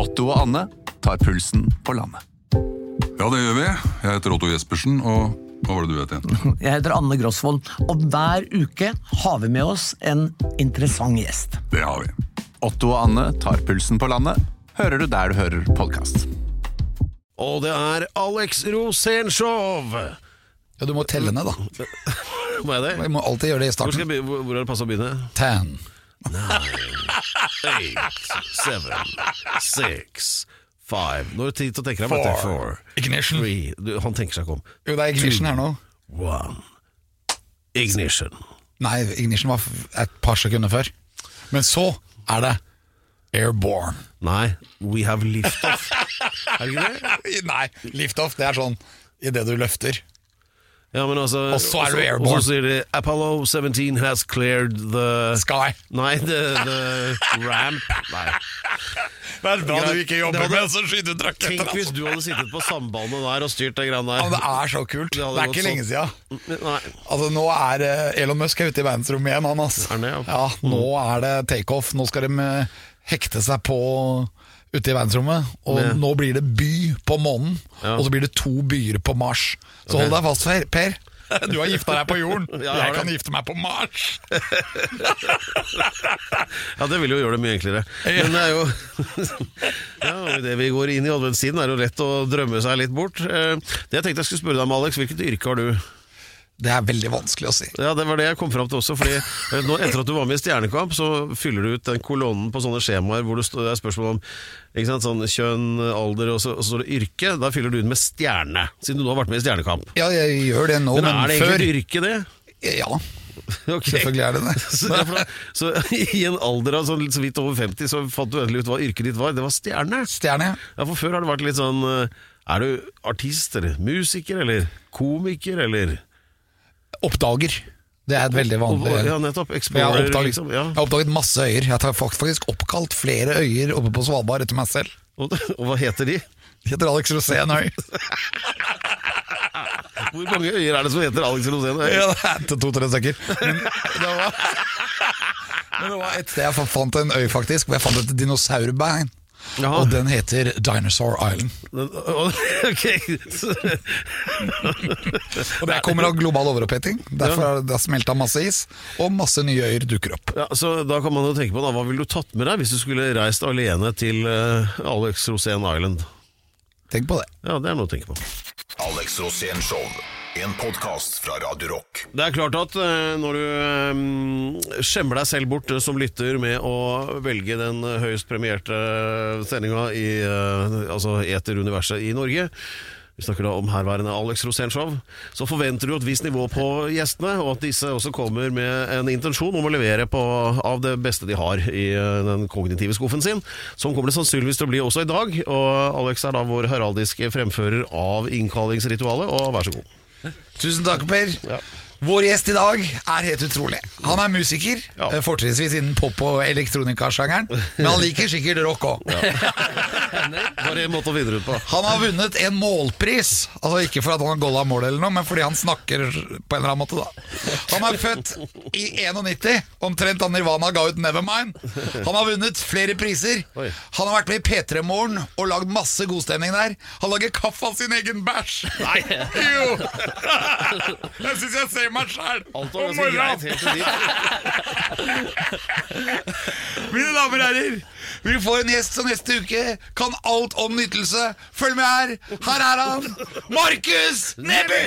Otto og Anne tar pulsen på landet. Ja, det gjør vi. Jeg heter Otto Jespersen, og hva var det du het igjen? Jeg heter Anne Grosvold, og hver uke har vi med oss en interessant gjest. Det har vi. Otto og Anne tar pulsen på landet, hører du der du hører podkast. Og det er Alex Rosénshow! Ja, du må telle ned, da. Må jeg det? Vi må alltid gjøre det i Hvor, skal starten. jeg, hvor, hvor er det passe å begynne? Ten. Eight, seven, six, five Nå er det tid til å tenke deg. vet du. Four. Ignition. three du, Han tenker seg ikke om. Jo, det er ignition her nå. One. Ignition. Nei, ignition var et par sekunder før. Men så er det airborne. Nei, we have liftoff. er det ikke det? Nei, liftoff, det er sånn idet du løfter. Ja, men altså Og så er du airborne. Og så sier de Apollo 17 has cleared the Sky. Nei, the, the ramp Nei. Det er bra du ikke jobber med hadde- med så skytedrakt Tenk altså. hvis du hadde sittet på sambandet der og styrt det greiene der. Ja, det er så kult. Det Det, er ikke sånn. lenge siden. Altså, nå er eh, Elon Musk er ute i verdensrommet igjen, han altså. Det, ja? ja, nå er det takeoff. Nå skal de eh, hekte seg på ute i verdensrommet. Og ja. nå blir det by på månen, Ja. og så blir det to byer på Mars. Så okay. hold deg fast, Per. per. Du har gifta deg på jorden. Ja, jeg jeg kan gifte meg på Mars. Ja, det vil jo gjøre det mye enklere. Men det er jo Ja, vi går inn i adventstiden, er jo lett å drømme seg litt bort. Eh, Det jeg tenkte jeg skulle spørre deg om, Alex, hvilket yrke har du? Det er veldig vanskelig å si. Ja, Det var det jeg kom fram til også. Fordi eh, nå, Etter at du var med i Stjernekamp, så fyller du ut den kolonnen på sånne skjemaer hvor det, er spørsmål om ikke sant, sånn kjønn, alder, og så, og så står det yrke. Da fyller du ut med stjerne, siden du nå har vært med i Stjernekamp. Ja, jeg gjør det nå, Men men, er det egentlig et yrke, det? Ja, Ok. selvfølgelig er det det. Så, så i en alder av sånn, så vidt over 50 så fant du endelig ut hva yrket ditt var. Det var stjerne. Stjerne. Ja, For før har det vært litt sånn eh, Er du artist eller musiker eller komiker eller Oppdager. Det er et veldig vanlig Ja, nettopp. Explorer, jeg har, oppdaget, liksom. Ja. jeg har oppdaget masse øyer. Jeg har faktisk oppkalt flere øyer oppe på Svalbard etter meg selv. Og, og hva heter de? De heter Alex Rosénøy. Hvor mange øyer er det som heter Alex Rosén? Ja, det er to-tre stykker. Men men det var et sted jeg fant en øy, faktisk, hvor jeg fant et dinosaurbein. Jaha. Og den heter Dinosaur Island. Ok. Og det kommer av global overoppheting. Derfor har det smelta masse is, og masse nye øyer dukker opp. Ja, så Da kan man jo tenke på da, Hva ville du tatt med deg hvis du skulle reist alene til uh, Alex Rosén Island? Tenk på det. Ja, Det er noe å tenke på. Alex Rosén Show. En podkast fra Radio Rock. Det er klart at eh, når du eh, skjemmer deg selv bort eh, som lytter med å velge den høyest premierte sendinga i altså eteruniverset i Norge vi snakker da om herværende Alex Rosénshow. Så forventer du et visst nivå på gjestene, og at disse også kommer med en intensjon om å levere på, av det beste de har i den kognitive skuffen sin. Sånn kommer det sannsynligvis til å bli også i dag. Og Alex er da vår heraldiske fremfører av innkallingsritualet, og vær så god. Tusen takk, Per. Ja. Vår gjest i dag er helt utrolig. Han er musiker, Ja. eh, fortrinnsvis innen pop- og elektronikasjangeren, men han liker sikkert rock òg. Bare en måte å finne ut på. Han har vunnet en målpris, altså ikke for at han har golla mål eller noe, men fordi han snakker på en eller annen måte, da. Han er født i 91, omtrent da Nirvana ga ut Nevermind. Han har vunnet flere priser. Han har vært med i P3 Morgen og lagd masse godstemning der. Han lager kaffe av sin egen bæsj. Nei! Jo! Jeg syns jeg ser meg sjæl til dit. Mine damer og herrer, vi får en gjest som neste uke kan alt om nytelse. Følg med her. Her er han, Markus Neby!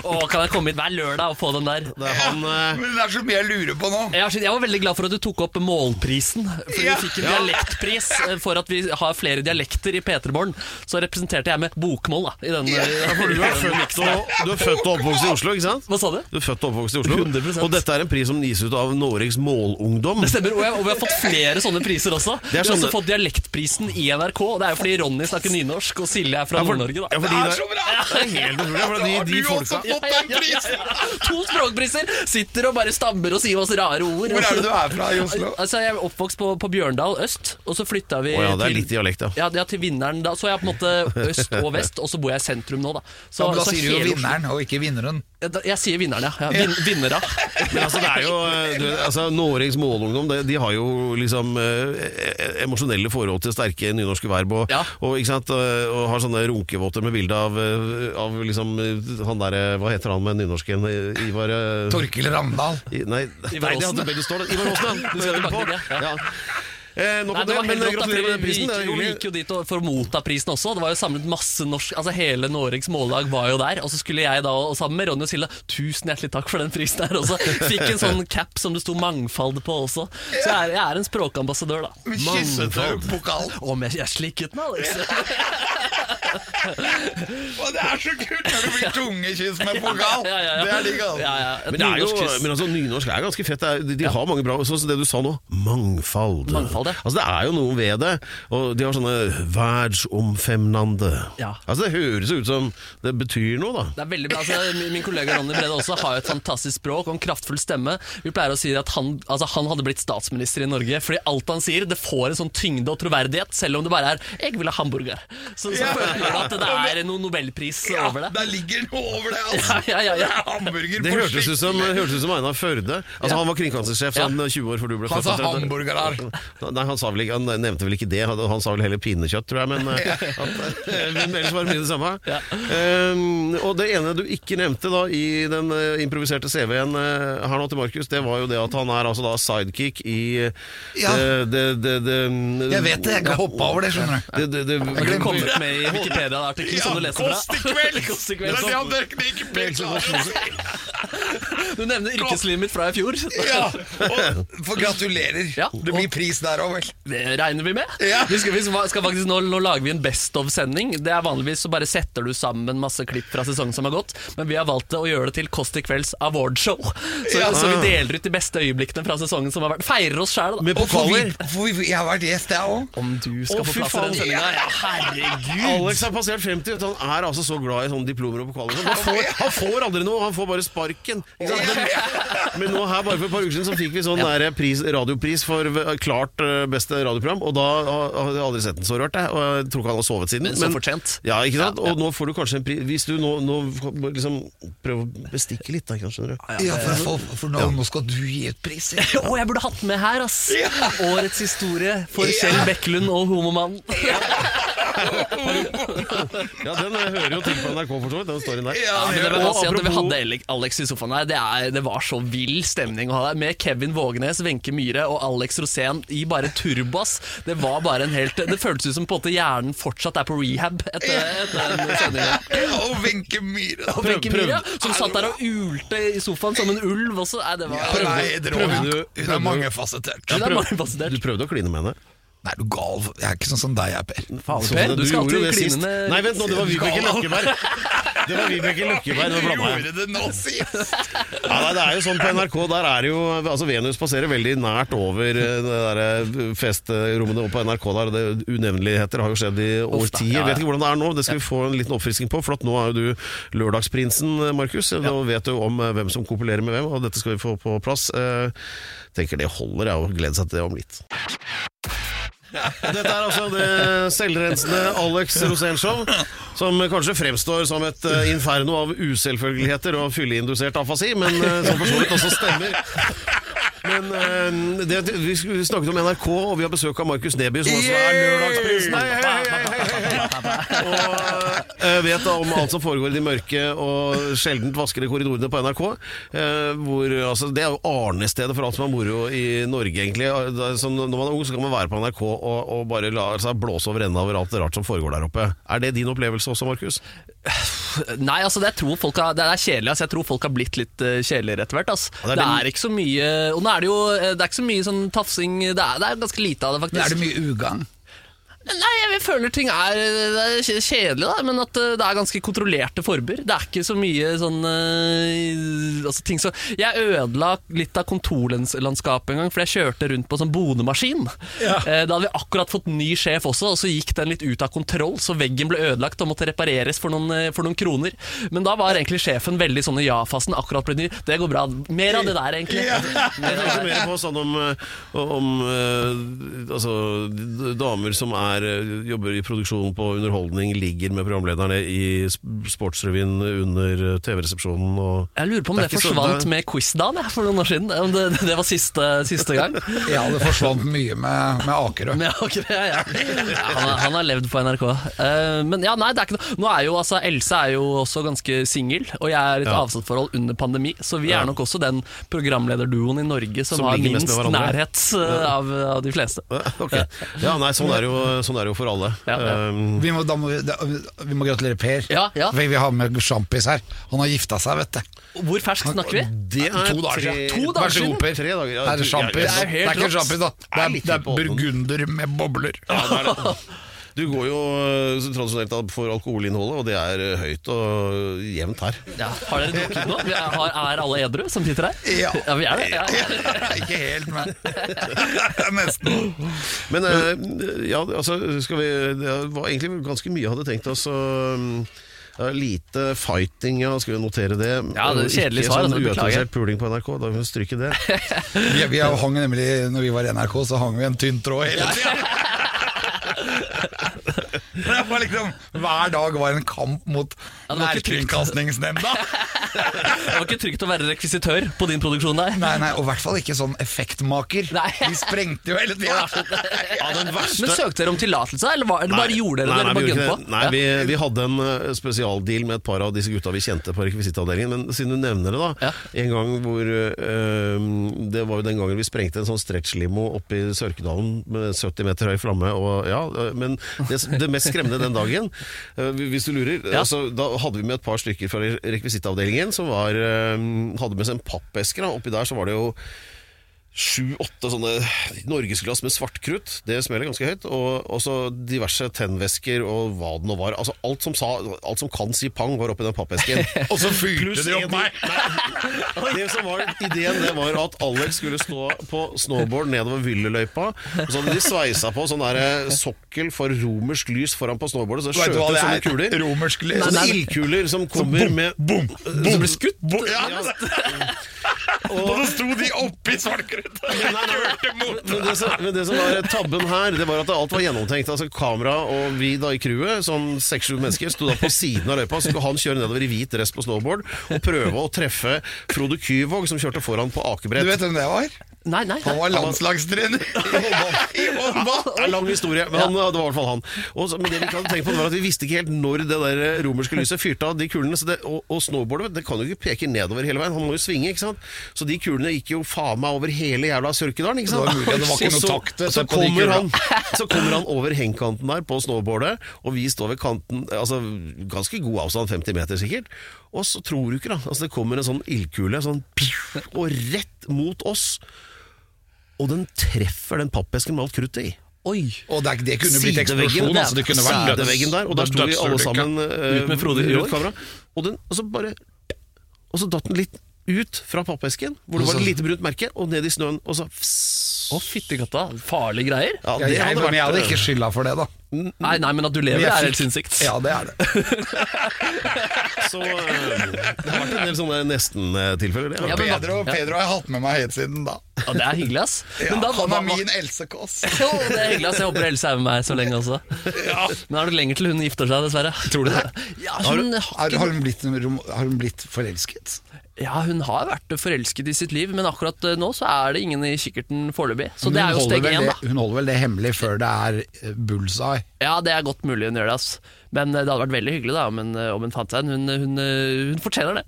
Å, kan jeg komme hit hver lørdag og få den der? Det er han eh, Men det er så mye jeg lurer på nå. Jeg, er så- jeg var veldig glad for at du tok opp målprisen. For Ja. vi fikk en dialektpris eh, for at vi har flere dialekter i P3 Morgen. Så representerte jeg med bokmål da, i denne. Ja, for du er, født og, du er født og oppvokst i Oslo, ikke sant? Hva sa du? Du er født og oppvokst i Oslo 100%. Og dette er en pris som gis ut av Noregs Målungdom. Det stemmer, og, jeg, og vi har fått flere sånne priser også. Vi har også fått dialektprisen i NRK. og Det er jo fordi Ronny snakker nynorsk, og Silje er fra Ja, Nord-Norge. ja, Det er det- så bra! Det er helt utrolig. For de, Har de du folka også fått den prisen? To språkpriser! Sitter og bare stammer og sier masse rare ord. Hvor er det du er fra i Oslo? Altså, Jeg er oppvokst på, på Bjørndal øst, og så flytta vi oh, ja, det er til litt dialekt, ja. Ja, ja, til Vinneren da. Så jeg er på en måte øst og vest, og så bor jeg i sentrum nå, da. Så, Ja, men da sier du jo vinneren, og ikke vinneren. Jeg, da- Jeg sier vinneren, ja. ja. Vin, vinnera. Men altså, det er jo Du altså, Nårings målungdom de, de har jo liksom eh, emosjonelle forhold til sterke nynorske verb. Og, Ja. og, ikke sant? og, og har sånne runkevotter med bilde av, eh, av liksom eh, han derre Hva heter han med nynorsken? Eh, Ivar eh, Torkil Ramdal. i, Nei, Ivar nei det Aasen. hadde begge stått Ivar Aasen, ja. Du skal til det, ja. Eh, nok Nei, om det var men da, gratulerer med vi prisen. gikk, er jo, vi gikk jo dit for å motta prisen også. Det var jo samlet masse norsk Altså Hele Noregs Mållag var jo der. Og så skulle jeg da, og sammen med Ronny og Silda, tusen hjertelig takk for den prisen her også. Fikk en sånn cap som det sto 'mangfold' på også. Så jeg er, jeg er en språkambassadør, da. Kysset du pokalen? Om jeg, jeg slikket den, Alex. Og det er så kult når det blir tungekyss med pokal! Ja, ja, ja. Det er digg, altså. Ja, ja. Men, det er jo, men altså, nynorsk er ganske fett. De, har mange bra Sånn som det du sa nå. Mangfold. Mangfold, ja. Altså, det er jo noe ved det. Og de har sånne verdsomfemnande. Ja. Altså, det høres ut som det betyr noe, da. Det er veldig bra, altså, min- kollega Ronny Brede også har jo et fantastisk språk og en kraftfull stemme. Vi pleier å si at han, altså, han hadde blitt statsminister i Norge fordi alt han sier, det får en sånn tyngde og troverdighet, selv om det bare er 'jeg vil ha hamburger'. Så, så føler du at det er noen nobelpris over det. Der ligger noe over det, altså. Ja, ja, ja, ja. Det er hamburger Det hørtes ut som, hørtes ut som Einar Førde. Altså, Han var kringkastingssjef Ja. sånn 20 år før du ble Han sa født. hamburger her. Nei, han, sa vel ikke, han nevnte vel ikke det. Han, han sa vel heller pinnekjøtt, tror jeg. Men, eh, at, eh, men ellers var det mye det samme. Ja. Um, og det ene du ikke nevnte da i den eh, improviserte CV-en her nå til Markus, det var jo det at han er altså da sidekick i Ja. det, det, det, det, Jeg vet det, jeg kan hoppe over det, skjønner du. det, det, det, kommet med i Wikipedia-artikkelen som du leser fra. Kåss til i kveld Det er det han dere ikke Du nevner yrkeslivet mitt fra i fjor. Ja, og for gratulerer. Ja, Det blir pris der òg, vel. Det regner vi med. Ja. Vi skal, vi skal faktisk, nå, nå lager vi en Best of-sending. Det er Vanligvis så bare setter du sammen masse klipp fra sesongen som har gått, men vi har valgt det å gjøre det til Kåss til kvelds awardshow. Så, Ja. så vi deler ut de beste øyeblikkene fra sesongen som har vært. Feirer oss sjæl, da. Med Og for vi, for vi, jeg har vært gjest, jeg òg. Om du skal få plass i den sendinga. Ja, herregud. Alex har passert 50, han er altså så glad i sånne diplomer og pokaler. Han får, han får aldri noe, han får bare sparken. Sant? Men, nå her, bare for et par uker siden så fikk vi sånn der pris, radiopris for klart eh, beste radioprogram, og da har har jeg aldri sett den så rørt, jeg. Og jeg tror ikke han har sovet siden. Men så fortjent. Ja, ikke sant? Ja, ja. Og nå får du kanskje en pris Hvis du nå, nå liksom prøver å bestikke litt, da, skjønner du. Ja, for, for, for nå, nå skal du gi ut pris. ja. Å, jeg burde hatt med her, ass! Årets historie for Kjell Bekkelund og Homomannen. Ja, den eh, hører jo til på NRK, for så vidt, den storyen der. Ja, Men det vil si at Vi hadde Alex i sofaen her. Det, er, det var så vill stemning å ha der. Med Kevin Vågenes, Wenche Myhre og Alex Rosén i bare turbass. Det var bare en helt Det føltes ut som på en måte hjernen fortsatt er på rehab etter, etter den sendinga. Og Wenche Myhre. Og Wenche Myhre, som satt der og ulte i sofaen som en ulv også. Nei, det var Ja, nei, det var- prøvde hun, du- prøvde er du- mangefasettert. Er mangefasettert. Du prøvde å kline med henne? Nei, er du gal? Jeg er ikke sånn som deg, jeg, Per. Faen, Per, det- du skal alltid kline med Nei, vent nå, det var Vibeke Løkkeberg. Det var Vibeke Løkkeberg, Du. Gjorde det nå sist? Ja, nei, det er jo sånn på NRK, der er jo Altså Venus passerer veldig nært over eh, det der festrommene på NRK der, det unevneligheter har jo skjedd i årtier. ja, ja. Vet ikke hvordan det er nå, det skal vi få en liten oppfrisking på, for at nå er jo du lørdagsprinsen, eh, Markus. Nå vet du om eh, hvem som kopulerer med hvem, og dette skal vi få på plass. Eh, tenker det holder, jeg, og gleder seg til det om litt. Dette er altså det selvrensende Alex Rosén-show, som kanskje fremstår som et eh, inferno av uselvfølgeligheter og fylleindusert afasi, men eh, som for så vidt også stemmer. Men uh, det, vi snakket om NRK, og vi har besøk av Markus Neby, som også er lørdagsprisen. Hei, hei, hei. Og uh, vet da om alt som foregår i de mørke og sjeldent vaskede korridorene på NRK. Uh, Hvor, altså, det er jo arnestedet for alt som er moro i Norge, egentlig. Er sånn, når man er ung, så kan man være på NRK og, og bare la seg blåse over ende over alt det rart som foregår der oppe. Er det din opplevelse også, Markus? Nei, altså det, jeg tror folk har, det er kjedelig. Altså, jeg tror folk har blitt litt uh, kjedeligere etter hvert. Altså. Det er det, er ikke så mye Og nå er det jo eh, Det er ikke så mye sånn tafsing Det er, det er ganske lite av det, faktisk. Men er det mye ugagn? Nei, jeg føler ting er, det er kjedelig, da, men at eh, det er ganske kontrollerte former. Det er ikke så mye sånn uh, altså ting så, Jeg ødela litt av kontorlandskapet en gang, for jeg kjørte rundt på sånn bonemaskin. Eh, Da hadde vi akkurat fått ny sjef også, og så gikk den litt ut av kontroll, så veggen ble ødelagt og måtte repareres for noen, for noen kroner. Men da var egentlig sjefen veldig sånn i ja-fasen, akkurat ble ny. Det går bra. Mer av det der, egentlig. Jeg tenker mer på sånn om, om altså, damer som er er, eh, jobber i produksjon på underholdning, ligger med programlederne i Sportsrevyen under eh, TV-resepsjonen og Jeg lurer på om Det det, er så- forsvant det- med Quizdagen for noen år siden. Om det, det var siste, siste gang. Ja, det forsvant mye med, med Akerø. Med Akerø ja, ja. Han, har, han har levd på NRK. Uh, men ja, nei, det er ikke noe Nå er jo altså Else er jo også ganske singel, og jeg er i et Ja. avstandsforhold under pandemi, så vi Ja. er nok også den programlederduoen i Norge som, Som har minst nærhet eh, av, av de fleste. Ok. Ja, nei, sånn er, jo, sånn er det jo for alle. Ja, ja. Um, Vi må, da må vi, da, vi må gratulere Per. Ja, ja. For vi har med sjampis her. Han har gifta seg, vet du. Hvor fersk snakker vi? det er To dager siden. To dager Vær så god, Per. Tre dager, ja. Her er sjampis. Det er er, ikke sjampis, da. Det er, det er burgunder med bobler. Ja, det er det. Du går jo eh, tradisjonelt for alkoholinnholdet, og det er eh, høyt og jevnt her. Ja, har dere drukket nå? Vi Er, er alle edru som sitter her? Ja. ja vi er det. Ja. ikke helt, men Nesten. Men eh, ja, altså, skal vi Det var egentlig ganske mye jeg hadde tenkt oss å um, ja, lite fighting, ja, skal vi notere det? Ja, det er kjedelig Ikke svar, sånn altså, uautorisert puling på NRK, da kan vi stryke det. Vi, vi hang nemlig, når vi var i NRK, så hang vi en tynn tråd hele tida. Det var liksom Hver dag var en kamp mot Ja, det var ikke trygt. Nærkringkastingsnemnda. Det var ikke trygt å være rekvisitør på din produksjon der. Nei, nei, og i hvert fall ikke sånn effektmaker. Nei. De sprengte jo hele tida. Ja, verste Men søkte dere om tillatelse, eller, var, eller bare gjorde dere det? nei, Dere nei, vi, på? nei vi, vi hadde en eh, spesialdeal med et par av disse gutta vi kjente på rekvisittavdelingen. Men siden du nevner det, da. Ja. En gang hvor eh, Det var jo den gangen vi sprengte en sånn stretchlimo oppe i Sørkedalen med 70 meter høy flamme. Og, ja, eh, men det, det mest skremmende den dagen, eh, hvis du lurer Ja. altså, Da hadde vi med et par stykker fra rekvisittavdelingen som var, eh, hadde med seg en pappeske. Oppi der så var det jo sju-åtte sånne norgesglass med svartkrutt. Det smeller ganske høyt. Og også diverse tennvæsker og hva det nå var. Altså alt som, sa, alt som kan si pang, var oppi den pappesken. Og så fylte de opp meg. Det som var Ideen det var at Alex skulle stå på snowboard nedover Villeløypa. Og så hadde de sveisa på sånn der eh, sokkel for romersk lys foran på snowboardet. Så skjøt ut sånne er? kuler. Romersk lys. Sånne ildkuler som kommer med Bom, bom, Som blir skutt? Ja, og så sto de oppi svartkruttet Men det, som, men det som var tabben her, det var at alt var gjennomtenkt. Altså Kamera og vi da i crewet, sånn seks-sju mennesker, sto da på siden av løypa. Så skulle han kjøre nedover i hvit dress på snowboard og prøve å treffe Frode Kyvåg, som kjørte foran på Du vet hvem det var? Nei, nei. Han var landslagstrener i håndball. Det er lang historie, men han, det var i hvert fall han. Og så, men det vi ikke hadde tenkt på, var at vi visste ikke helt når det der romerske lyset fyrte av de kulene. Så det, og, og snowboardet det kan jo ikke peke nedover hele veien, han må jo svinge. ikke sant? Så de kulene gikk jo faen meg over hele jævla Sørkedalen. ikke sant? Det var det var ikke noe så- takt, så kommer, han, så kommer han over hengkanten der på snowboardet, og vi står ved kanten, altså ganske god avstand, 50 meter sikkert. Og så tror du ikke, da. altså Det kommer en sånn ildkule, sånn, og rett mot oss. Og den treffer den pappesken med alt kruttet i. Oi. Og det, det kunne blitt eksplosjon. Altså, det kunne vært sideveggen der, og der sto vi alle sammen uh, Ut med Frode i Jorg. kamera. Og, den, og så bare Og så datt den litt ut fra pappesken, hvor det var et lite brunt merke, og ned i snøen, og så Å, fytti katta. Farlige greier. Ja, Ja, det jeg, hadde men jeg hadde ikke skylda for det, da. Nei, nei, men at du lever, er helt sinnssykt. Ja, det er det. Så eh, det har vært en del sånne nesten-tilfeller. det. Ja, men Pedro, Pedro har jeg hatt med meg helt siden da. Ja, det er hyggelig, ass. Ja, Men da, han er min Else Kåss. Jo, det er hyggelig, ass. Jeg håper Else er med meg så lenge også. Men er det lenger til hun gifter seg, dessverre? Tror du det? Ja, hun har, Har, har, hun blitt, har hun blitt forelsket? Ja, hun har vært forelsket i sitt liv, men akkurat eh, nå så er det ingen i kikkerten foreløpig. Så det er jo steg én, det, da. Hun holder vel det hemmelig før det er eh, bullseye. Ja, det er godt mulig hun gjør det, ass. Men eh, det hadde vært veldig hyggelig da om hun, om hun fant seg en. Hun, hun, hun fortjener det.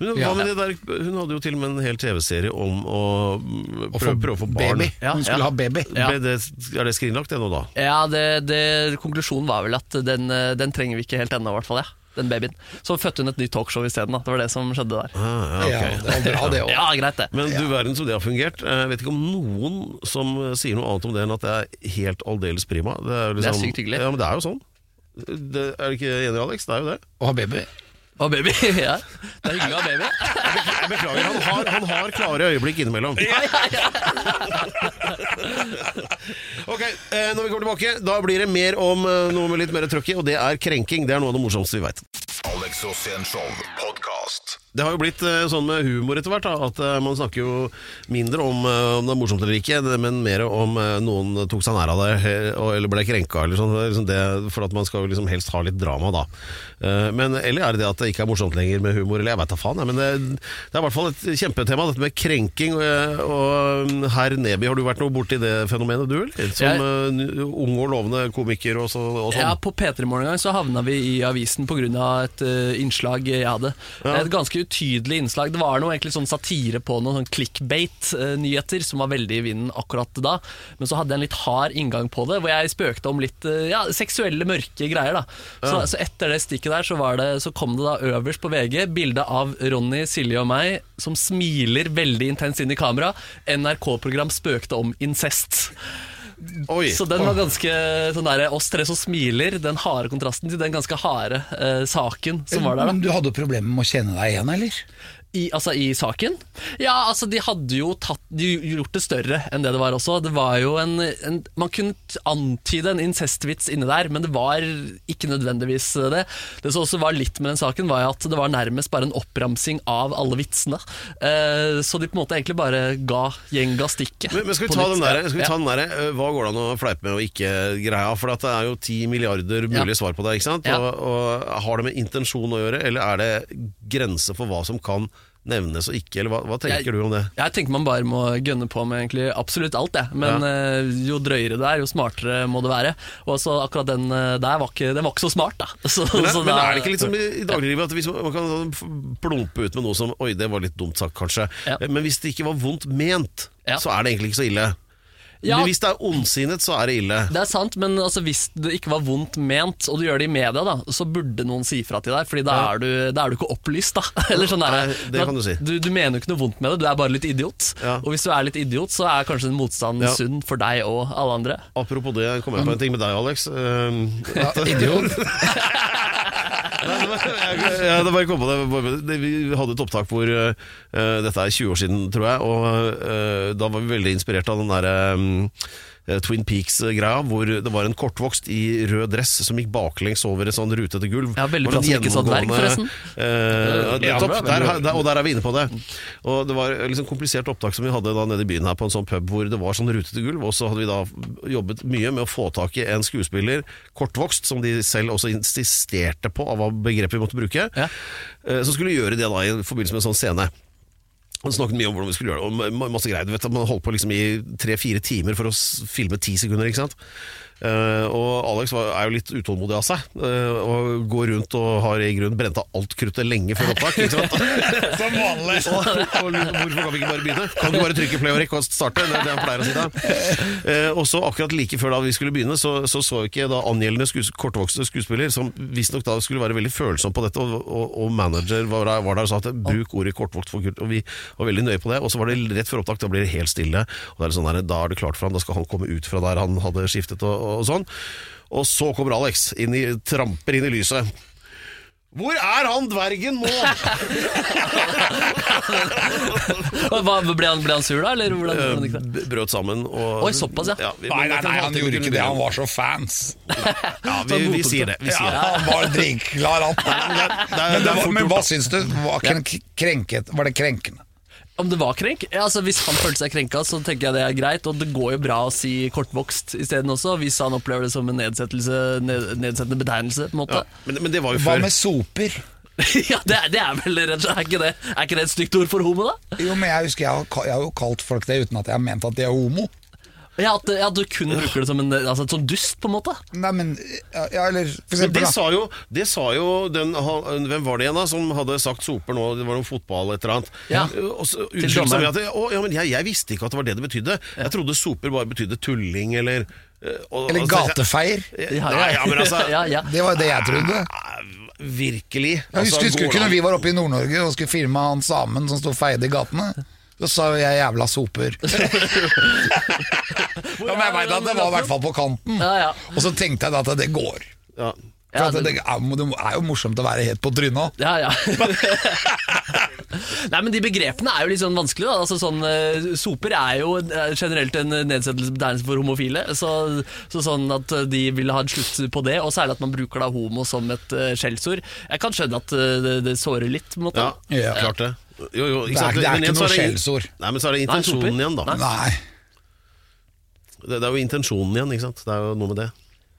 Men hva Ja. med det der, hun hadde jo til og med en hel TV-serie om å mm, Å prøve, prøve å få barn. baby. Ja, Hun skulle ja. ha baby. Ja. Det, er det skrinlagt ennå, da? Ja, det, det, konklusjonen var vel at den, den trenger vi ikke helt ennå, i hvert fall. Ja. Den babyen. Så fødte hun et nytt talkshow isteden. Det var det som skjedde der. Ah, ja, Ja, det var bra, det òg. Ja, greit det. Men du verden som det har fungert. Jeg vet ikke om noen som sier noe annet om det enn at det er helt aldeles prima. Det er, Det er sykt hyggelig. Ja, men det er jo sånn. Det, er du ikke enig, Alex? Det er jo det. Å ha baby. Og baby. ja. Det er hyggelig å ha baby. Jeg beklager, han har, han har klare øyeblikk innimellom. Ok, eh, Når vi kommer tilbake, da blir det mer om eh, noe med litt mer trøkk i, og det er krenking. Det er noe av det morsomste vi veit. Alex Rosén Show podkast. Det har jo blitt eh, sånn med humor etter hvert, at eh, man snakker jo mindre om, eh, om det er morsomt eller ikke, men mer om noen tok seg nær av det eller ble krenka, eller sånn, liksom for at man skal jo liksom helst ha litt drama da. Men, eller er det det at det ikke er morsomt lenger med humor, eller jeg vet da faen. Men det, det er i hvert fall et kjempetema, dette med krenking. Og, og herr Neby, har du vært noe borti det fenomenet, du, eller? Som Jeg- ung og lovende komiker og, så, og sånn. Ja, På P3 Morgen en gang så havna vi i avisen pga. et innslag jeg hadde. Ja. Et ganske utydelig innslag. Det var noe egentlig sånn satire på noen sånn clickbait-nyheter som var veldig i vinden akkurat da. Men så hadde jeg en litt hard inngang på det, hvor jeg spøkte om litt eh, ja, seksuelle, mørke greier. da så, så etter det stikket der så, var det, så kom det da øverst på VG bilde av Ronny, Silje og meg som smiler veldig intenst inn i kamera. NRK-program spøkte om incest. Oi. Så den var ganske sånn der, oss tre som smiler, den harde kontrasten til den ganske harde eh, saken som var der. Men du hadde problemer med å kjenne deg igjen, eller? I, altså i saken? Ja, altså de hadde jo tatt, de gjort det større enn det det var også. Det var jo en, en Man kunne antyde en incestvits inne der, men det var ikke nødvendigvis det. Det som også var litt med den saken, var at det var nærmest bare en oppramsing av alle vitsene. Eh, så de på en måte egentlig bare ga gjenga stikket. Men, men skal vi ta den der, skal vi ta den der Hva går det an å fleipe med og ikke greia? For det er jo ti milliarder mulige Ja. svar på det. ikke sant? Ja. Og, og Har det med intensjon å gjøre, eller er det grenser for hva som kan nevnes og ikke? Eller hva, hva tenker Jeg- du om det? Jeg tenker man bare må gønne på med egentlig absolutt alt, jeg. Men ja. jo drøyere det er, jo smartere må det være. Og så akkurat den eh, der var ikke, den var ikke så smart, da. Så, Men, så men da- er det ikke litt som i, i dagliglivet at hvis man, man kan sånn plumpe ut med noe som Oi, det var litt dumt sagt, kanskje. Ja. Men hvis det ikke var vondt ment, Ja. så er det egentlig ikke så ille. Ja. Men hvis det er ondsinnet, så er det ille. Det er sant, men altså, hvis det ikke var vondt ment, og du gjør det i media, da, så burde noen si fra til deg, Fordi da, Ja. er, du, da er du ikke opplyst. da Eller sånn der, Nei, det kan du si. Du, du mener jo ikke noe vondt med det, du er bare litt idiot. Ja. Og hvis du er litt idiot, så er kanskje den motstanden Ja. sunn for deg og alle andre. Apropos det, kom jeg på en ting med deg, Alex. Um, Idiot. Jeg, jeg, bare kom på det. Vi hadde et opptak hvor eh, Dette er 20 år siden, tror jeg. Og eh, da var vi veldig inspirert av den derre um, Twin Peaks-greia, hvor det var en kortvokst i rød dress som gikk baklengs over et sånn rutete gulv. Ja, veldig Det var bra sånn som ikke sa dverg, gjennomgående- forresten. Uh, Ja, bra, der, der, og der er vi inne på det. Og Det var liksom komplisert opptak som vi hadde da nede i byen her på en sånn pub hvor det var sånn rutete gulv, og så hadde vi da jobbet mye med å få tak i en skuespiller, kortvokst, som de selv også insisterte på av hva begrepet vi måtte bruke, Ja. uh, som skulle gjøre det da i forbindelse med en sånn scene. Han snakket mye om hvordan vi skulle gjøre det, og masse greier. Du vet, Man holdt på liksom i tre-fire timer for å filme ti sekunder, ikke sant. Eh, og Alex var, er jo litt utålmodig av seg, uh, og går rundt og har i grunnen brent av alt kruttet lenge før opptak. Som vanlig. og, og hvorfor kan vi ikke bare begynne? Kan du bare trykke play og rekk og starte? Det er det han pleier å si da. Uh, og så akkurat like før da vi skulle begynne, så så, så ikke da angjeldende skues kortvokste skuespiller, som visstnok da skulle være veldig følsom på dette, og, og, og manager var der, var der og sa at bruk ordet kortvokst for kult, og vi var veldig nøye på det. Og så var det rett før opptak, da blir det helt stille, og da er det sånn der, da er det klart for ham, da skal han komme ut fra der han hadde skiftet og, og sånn. Og så kommer Alex, inn i, tramper inn i lyset. Hvor er han dvergen nå? Hva, ble, han, ble han sur da, eller hvordan, hvordan gikk det? Brøt sammen. Og, Oi, såpass, ja. vi- Nei, nei, nei, han gjorde ikke det. Han var så fans. Ja, vi, vi sier det. Vi sier Ja, han var drinkklar, alt. Men, var, men hva syns du? Var, krenket, var det krenkende? Om det var krenk? Ja, altså Hvis han følte seg krenka, så tenker jeg det er greit. Og det går jo bra å si kortvokst isteden også, hvis han opplever det som en nedsettelse, ned, nedsettende betegnelse. på en måte Ja, men, men det var jo Hva med soper? Ja, det er, det er vel rett og slett er ikke, det, er ikke det et stygt ord for homo, da? Jo, men jeg husker jeg har, jeg har jo kalt folk det uten at jeg har ment at de er homo. Ja, at, ja, Du kun bruker det som en altså, sånn dust, på en måte. Nei, men ja, ja, eller for eksempel det da. sa jo, det sa jo den, han- Hvem var det igjen da som hadde sagt soper nå? Det var noe fotball et eller annet. Ja. Og så unnskyldte seg dommeren. med at å, ja, men jeg, jeg visste ikke at det var det det betydde. Jeg trodde soper bare betydde tulling eller eh, og- Eller og gatefeier. Nei, ja, men altså ja, ja. Det var jo det jeg trodde. Virkelig. Jeg Altså, husker, husker går ikke det når an- vi var oppe i Nord-Norge og skulle filme han samen som sto og feide i gatene. Så sa jeg 'jævla soper'. ja, men jeg veit at det var i hvert fall på kanten. Ja, ja. Og så tenkte jeg da at det går. Ja. For Ja, at det, er, jo morsomt å være helt på trynet. Ja, ja. Nei, men De begrepene er jo litt sånn vanskelige. Da. Altså, sånn, eh, soper er jo eh, generelt en nedsettelsesbetegnelse for homofile. Så, så sånn at eh, de vil ha en slutt på det, og særlig at man bruker da homo som et skjellsord. Jeg kan skjønne at det, det sårer litt. på en måte. Ja, Ja. klart det. Jo, jo, Det er- det er ikke noe skjellsord. Nei, men så er det intensjonen igjen, da. Nei. Det, det er jo intensjonen igjen, ikke sant. Det er jo noe med det.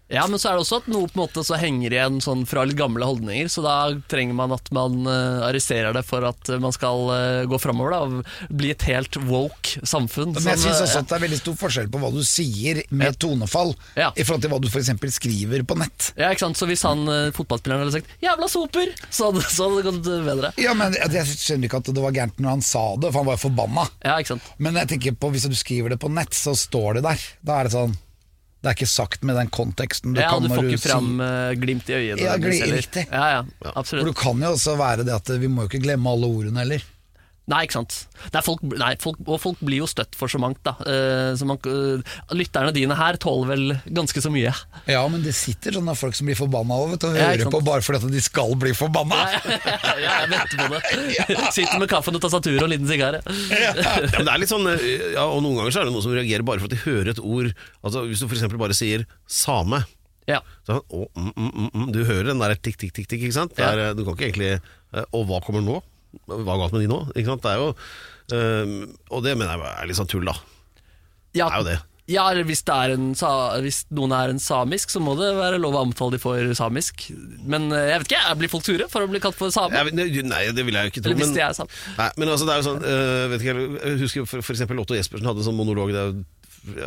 Ja, men så er det også at noe på en måte så henger igjen sånn fra litt gamle holdninger, så da trenger man at man uh, arresterer det for at man skal eh, gå framover og bli et helt woke samfunn. Men jeg syns eh, også at det er veldig stor forskjell på hva du sier med tonefall, Ja. i forhold til hva du f.eks. skriver på nett. Ja, ikke sant? Så hvis han eh, fotballspilleren hadde sagt 'jævla soper', så hadde, så hadde det gått bedre. Ja, men jeg skjønner ikke at det var gærent når han sa det, for han var jo forbanna. Ja, ikke sant? Men jeg tenker på hvis du skriver det på nett, så står det der. Da er det sånn Det er ikke sagt med den konteksten du Ja, kan du får ikke fram si, glimt i øyet. Ja, riktig. Ja, ja, For du kan jo også være det at vi må jo ikke glemme alle ordene heller. Nei, ikke sant. Nei, folk, nei, folk, og folk blir jo støtt for så mangt, da. Uh, så man, uh, lytterne dine her tåler vel ganske så mye. Ja, men det sitter sånne folk som blir forbanna du, og hører sant. på bare fordi at de skal bli forbanna. ja, jeg venter på det. Sitter med kaffen og tastaturet og en liten sigar. Ja, men det er litt sånn, eh, ja, og Noen ganger så er det noen som reagerer bare for at de hører et ord. Altså Hvis du f.eks. bare sier 'same'. Ja. Så, sånn, å, mm, mm, mm, mm. Du hører den der tikk, tikk, tikk, tikk ikke sant? Der, Du kan ikke egentlig Og hva kommer nå? Hva er galt med de nå? Ikke sant? Det er jo øh, Og det mener jeg er litt sånn tull, da. Ja, Det er jo det. Ja, eller hvis, er hvis noen er en samisk, så må det være lov å omtale de for samisk. Men eh, jeg vet ikke, jeg blir folk sure for å bli kalt for same? Jeg, nei, det vil jeg jo ikke tro. Men, er nei, men altså, det er jo sånn øh, vet ikke, jeg- husker for, for eksempel Otto Jespersen hadde en sånn monolog der,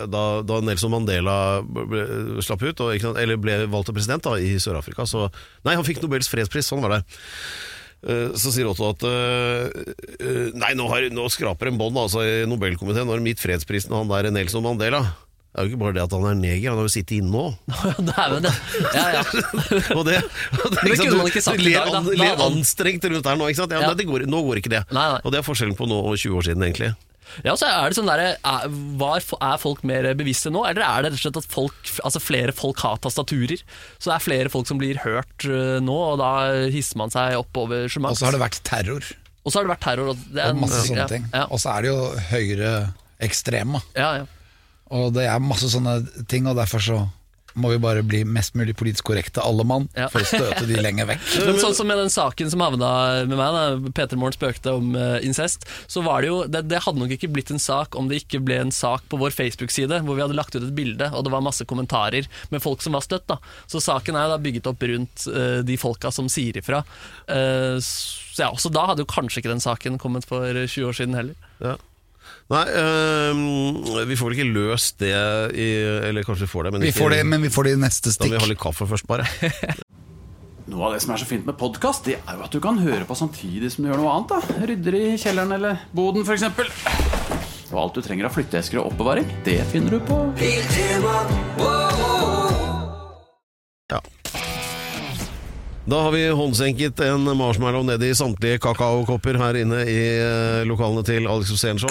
da, da Nelson Mandela ble, slapp ut, og, eller ble valgt til president da, i Sør-Afrika. Så Nei, han fikk Nobels fredspris, sånn var det. Eh, Så sier Otto at eh, eh, Nei, nå, har, nå skraper en bånd altså, i Nobelkomiteen. Nå har de gitt fredsprisen han der Nelson Mandela. Det er jo ikke bare det at han er neger, han har jo sittet inne nå. Dæven, ja. ja, ja. Og det, og det, det ikke sant, ikke sagt du i dag, an- hadde han- anstrengt rundt der nå. Ikke sant? Ja, Ja. det går, nå går ikke det. Nei, nei. Og det er forskjellen på nå og 20 år siden, egentlig. Ja, så er det sånn der, er, var, er folk mer bevisste nå, eller er det rett og slett at folk, altså flere folk har tastaturer? Så det er flere folk som blir hørt øh, nå, og da hisser man seg opp over så Og så har det vært terror Og så har det vært terror. Og, det er og masse en- sånne ja, ting. Ja, Og så er det jo høyreekstreme. ja, ja. Og det er masse sånne ting, og derfor så må vi bare bli mest mulig politisk korrekte, alle mann, Ja. for å støte de lenger vekk. Men sånn som med den saken som havna med meg, da Peter Morgen spøkte om eh, incest, så var det jo det, det hadde nok ikke blitt en sak om det ikke ble en sak på vår Facebook-side, hvor vi hadde lagt ut et bilde, og det var masse kommentarer med folk som var støtt. da Så saken er jo da bygget opp rundt uh, de folka som sier ifra. Uh, så, ja, så da hadde jo kanskje ikke den saken kommet for 20 år siden heller. Ja. Nei, øh, vi får vel ikke løst det i Eller kanskje vi får det, men Vi ikke, får det, men vi får det i neste stikk. da må vi ha litt kaffe først, bare. Noe av det som er så fint med podkast, det er jo at du kan høre på samtidig som du gjør noe annet. da Rydder i kjelleren eller boden, f.eks. Og alt du trenger av flytteesker og oppbevaring, det finner du på Ja. Da har vi håndsenket en marshmallow ned i samtlige kakaokopper her inne i eh, lokalene til Alex Rosénshow.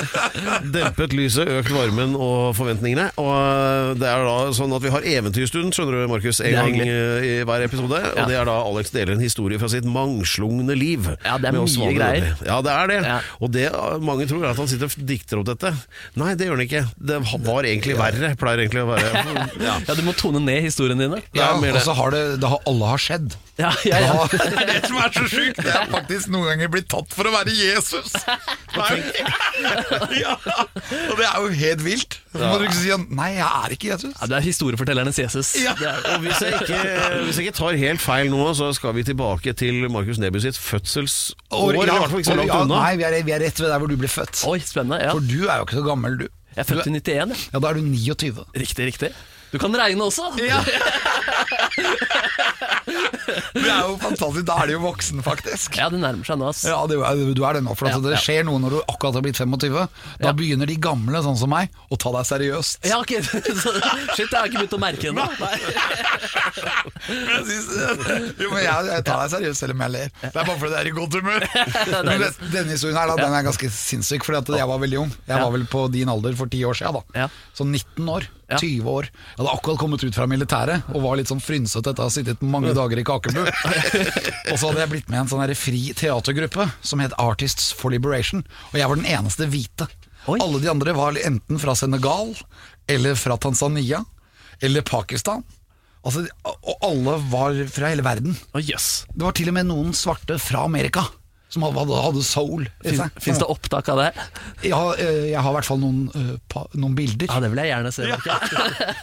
Dempet lyset, økt varmen og forventningene. Og eh, det er da sånn at vi har eventyrstund, skjønner du, Markus, en gang eh, i hver episode. Og det er da Alex deler en historie fra sitt mangslungne liv. Ja, det er mye greier. Ja, det er det. Ja. Og det mange tror er at han sitter og dikter opp dette. Nei, det gjør han ikke. Det var egentlig verre, pleier egentlig å være. Ja. Ja, Du må tone ned historiene dine. Ja, og så har det, det har, alle har skjedd. Ja, ja, ja. Da, det er det som er så sjukt. Det er faktisk noen ganger blitt tatt for å være Jesus. Ja, og det er jo helt vilt. Så må du ikke si Nei, jeg er ikke Jesus. Ja, Du er historiefortellernes Jesus. Ja. Er, Og hvis jeg, ikke, hvis jeg ikke tar helt feil nå, så skal vi tilbake til Markus Neby sitt fødselsår. Og- ja, hvert ikke så langt unna. Nei, vi er, vi er rett ved der hvor du ble født. oi, spennende. Ja. For du er jo ikke så gammel, du. Jeg er født i 91. Ja, Da er du 29. Riktig, riktig. Du kan regne også. Det er jo fantastisk. Da er du jo voksen, faktisk. Ja, det nærmer seg nå, ass. Ja, det, du er det nå. For Ja, det skjer noe når du akkurat har blitt 25. Da begynner de gamle, sånn som meg, å ta deg seriøst. Ja, ok. Shit, jeg har ikke begynt å merke ennå. Nei. Jo, men jeg, jeg tar deg seriøst selv om jeg ler. Det er bare fordi det er i godt humør. Men det, denne historien her da, den er ganske sinnssyk, fordi at jeg var veldig ung. Jeg var vel på din alder for ti år siden. da Så 19 år. 20 år. Jeg hadde akkurat kommet ut fra militæret og var litt sånn frynsete etter å ha sittet mange dager i Kakebu. og så hadde jeg blitt med i en sånn fri teatergruppe som het Artists for Liberation. Og jeg var den eneste hvite. Oi. Alle de andre var enten fra Senegal eller fra Tanzania eller Pakistan. Altså, og alle var fra hele verden. Oh, yes. Det var til og med noen svarte fra Amerika som hadde, hadde soul i seg. Fins det opptak av det? Ja, eh, jeg har i hvert fall noen, eh, noen bilder. Ja, Det vil jeg gjerne se. Ja.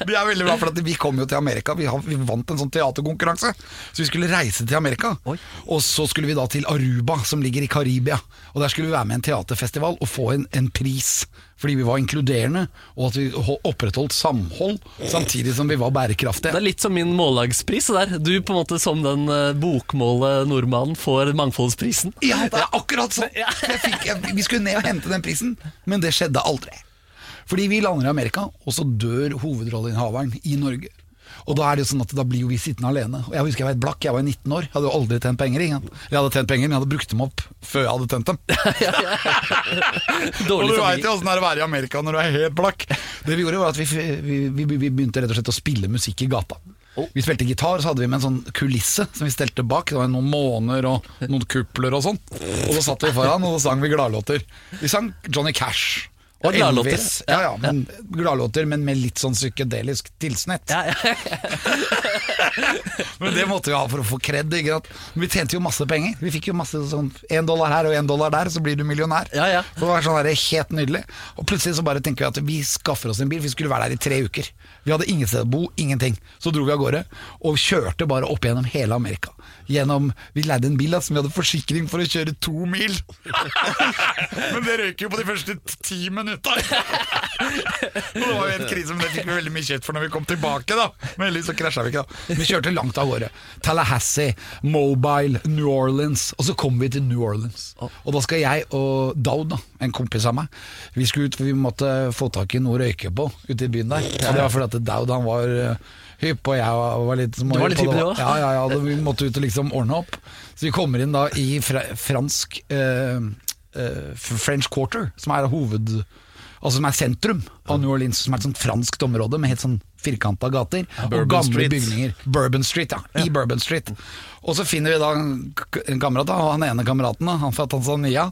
Vi er veldig glad for at Vi kom jo til Amerika. Vi, har, vi vant en sånn teaterkonkurranse. Så vi skulle reise til Amerika. Oi. Og så skulle vi da til Aruba, som ligger i Karibia. Og Der skulle vi være med i en teaterfestival og få en, en pris. Fordi vi var inkluderende, og at vi opprettholdt samhold samtidig som vi var bærekraftige. Det er litt som min mållagspris. Der. Du på en måte som den bokmålet nordmannen får mangfoldsprisen. Ja, det er akkurat sånn! Vi skulle ned og hente den prisen, men det skjedde aldri. Fordi vi lander i Amerika, og så dør hovedrolleinnehaveren i Norge. Og da er det jo sånn at da blir jo vi sittende alene. Og Jeg husker jeg var et blakk, jeg var 19 år, jeg hadde jo aldri tjent penger. Ingen. Jeg hadde tjent penger, men jeg hadde brukt dem opp før jeg hadde tjent dem. Og du veit jo åssen det er å være i Amerika når du er helt blakk. Det vi gjorde var at vi, vi, vi, vi begynte rett og slett å spille musikk i gata. Vi spilte gitar, så hadde vi med en sånn kulisse som vi stelte bak. Det var noen måner og noen kupler og sånn. Og så satt vi foran, og så sang vi gladlåter. Vi sang Johnny Cash. Og gladlåter. Ja, ja, men gladlåter, men med litt sånn psykedelisk tilsnitt. Ja, ja. Men det måtte vi ha for å få kred. Vi tjente jo masse penger. Vi fikk jo masse sånn én dollar her og én dollar der, så blir du millionær. Ja, ja. Så det var sånn der, helt nydelig. Og plutselig så bare tenker vi at vi skaffer oss en bil. Vi skulle være der i tre uker. Vi hadde ingen sted å bo, ingenting. Så dro vi av gårde og kjørte bare opp gjennom hele Amerika. Gjennom, Vi leide en bil da, som vi hadde forsikring for å kjøre to mil. Men det røyk jo på de første ti minutta. og det var jo helt krise, men det fikk vi veldig mye kjeft for når vi kom tilbake. da Men heldigvis så krasja vi ikke. da Vi kjørte langt av gårde. Tallahassee, Mobile, New Orleans. Og så kom vi til New Orleans. Og da skal jeg og Daud, da, en kompis av meg, vi skulle ut, for vi måtte få tak i noe å røyke på ute i byen der. Og det var fordi at Daud han var eh, hypp, og jeg var, litt småhypp. Du var litt hypp, du òg? Ja, ja, ja, Da, vi måtte ut og liksom ordne opp. Så vi kommer inn da i fra, fransk eh, eh, French Quarter, som er hoved... Altså som er sentrum av New Orleans, som er et sånt franskt område med helt sånn firkanta gater. og gamle Street. bygninger. Bourbon Street, ja. I Bourbon Street. Og så finner vi da en kamerat, da, og han ene kameraten, da, han fra Tanzania,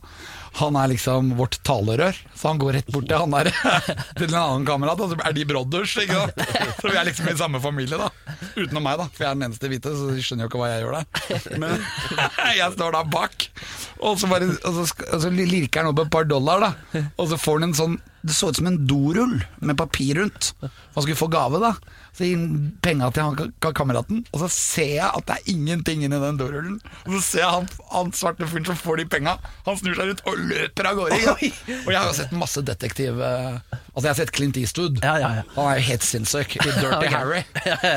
han er liksom vårt talerør. Så han går rett bort til han der til en annen kamerat, og så er de brothers. Ikke sant? Så vi er liksom i samme familie, da. Utenom meg, da, for jeg er den eneste hvite, så de skjønner jo ikke hva jeg gjør der. Men jeg står da bak, og så, bare, og så, og så lirker han opp et par dollar, da. Og så får han en sånn Det så ut som en dorull med papir rundt. Han skulle få gave, da. Så gir han penga til han kameraten, og så ser jeg at det er ingenting inni den dorullen. Og så ser jeg han, han svarte fyren som får de penga, han snur seg rundt og løper av gårde. Og jeg har jo sett masse detektiv eh, Altså, jeg har sett Clint Eastwood. Ja, ja, ja. Han er jo helt sinnssyk i Dirty okay. Harry.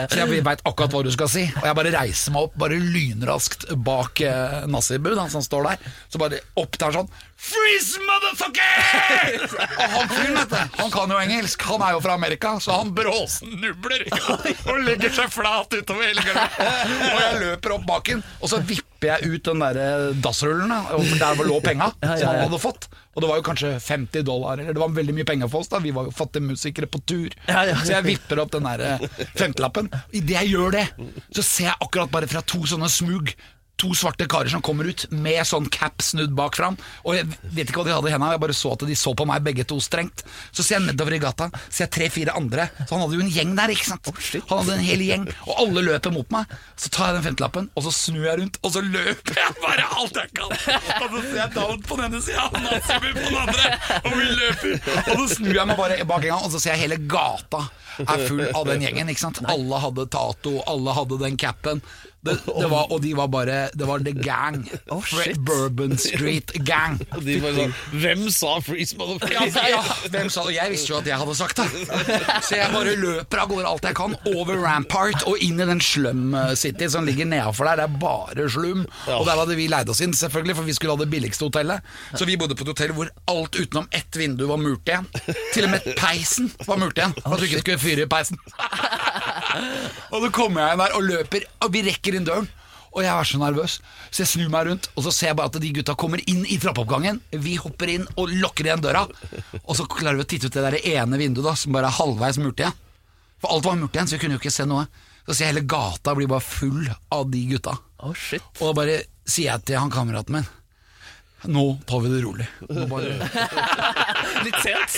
Så jeg veit akkurat hva du skal si. Og jeg bare reiser meg opp, bare lynraskt bak eh, Nazibu, han som står der. Så bare opp der sånn Freeze, motherfucker! og han fyren, han kan jo engelsk. Han er jo fra Amerika, så han bråsnubler og legger seg flat utover hele gulvet. Og jeg løper opp baken, og så vipper jeg ut den der eh, dassrullen, da, og der lå penga som han hadde fått. Og det var jo kanskje 50 dollar, eller det var veldig mye penger for oss. da Vi var jo fattige musikere på tur. Så jeg vipper opp den der eh, femtelappen. Idet jeg gjør det, så ser jeg akkurat bare fra to sånne smug To svarte karer som kommer ut med sånn cap snudd bak fram. Og jeg vet ikke hva de hadde i hendene, jeg bare så at de så på meg begge to strengt. Så ser jeg nedover i gata, ser jeg tre-fire andre. Så han hadde jo en gjeng der, ikke sant. Han hadde en hel gjeng, og alle løper mot meg. Så tar jeg den femtelappen, og så snur jeg rundt, og så løper jeg bare alt jeg kan. Og så ser jeg Daud på den ene sida, og Nazibu på den andre, og vi løper. Og så snur jeg meg bare bak en gang, og så ser jeg hele gata er full av den gjengen. ikke sant? Alle hadde tato, alle hadde den capen. Det, det var, og de var bare Det var The Gang. shit. Bourbon Street Gang. Og de bare sånn Hvem sa 'freeze, motherfucker'? Ja, ja, hvem sa det? Jeg visste jo at jeg hadde sagt det. Så jeg bare løper av gårde alt jeg kan, over Rampart og inn i den Slum City som ligger nedafor der. Det er bare slum. Og der hadde vi leid oss inn, selvfølgelig, for vi skulle ha det billigste hotellet. Så vi bodde på et hotell hvor alt utenom ett vindu var murt igjen. Til og med peisen var murt igjen, for at du ikke skulle fyre i peisen. Og så kommer jeg inn der og løper, og vi rekker inn døren. Og jeg er så nervøs, så jeg snur meg rundt, og så ser jeg bare at de gutta kommer inn i trappeoppgangen. Vi hopper inn og lukker igjen døra, og så klarer vi å titte ut det der ene vinduet da, som bare er halvveis murt igjen. For alt var murt igjen, så vi kunne jo ikke se noe. Så ser jeg hele gata blir bare full av de gutta. Oh, shit. Og da bare sier jeg til han kameraten min Nå tar vi det rolig. Bare, Litt sent.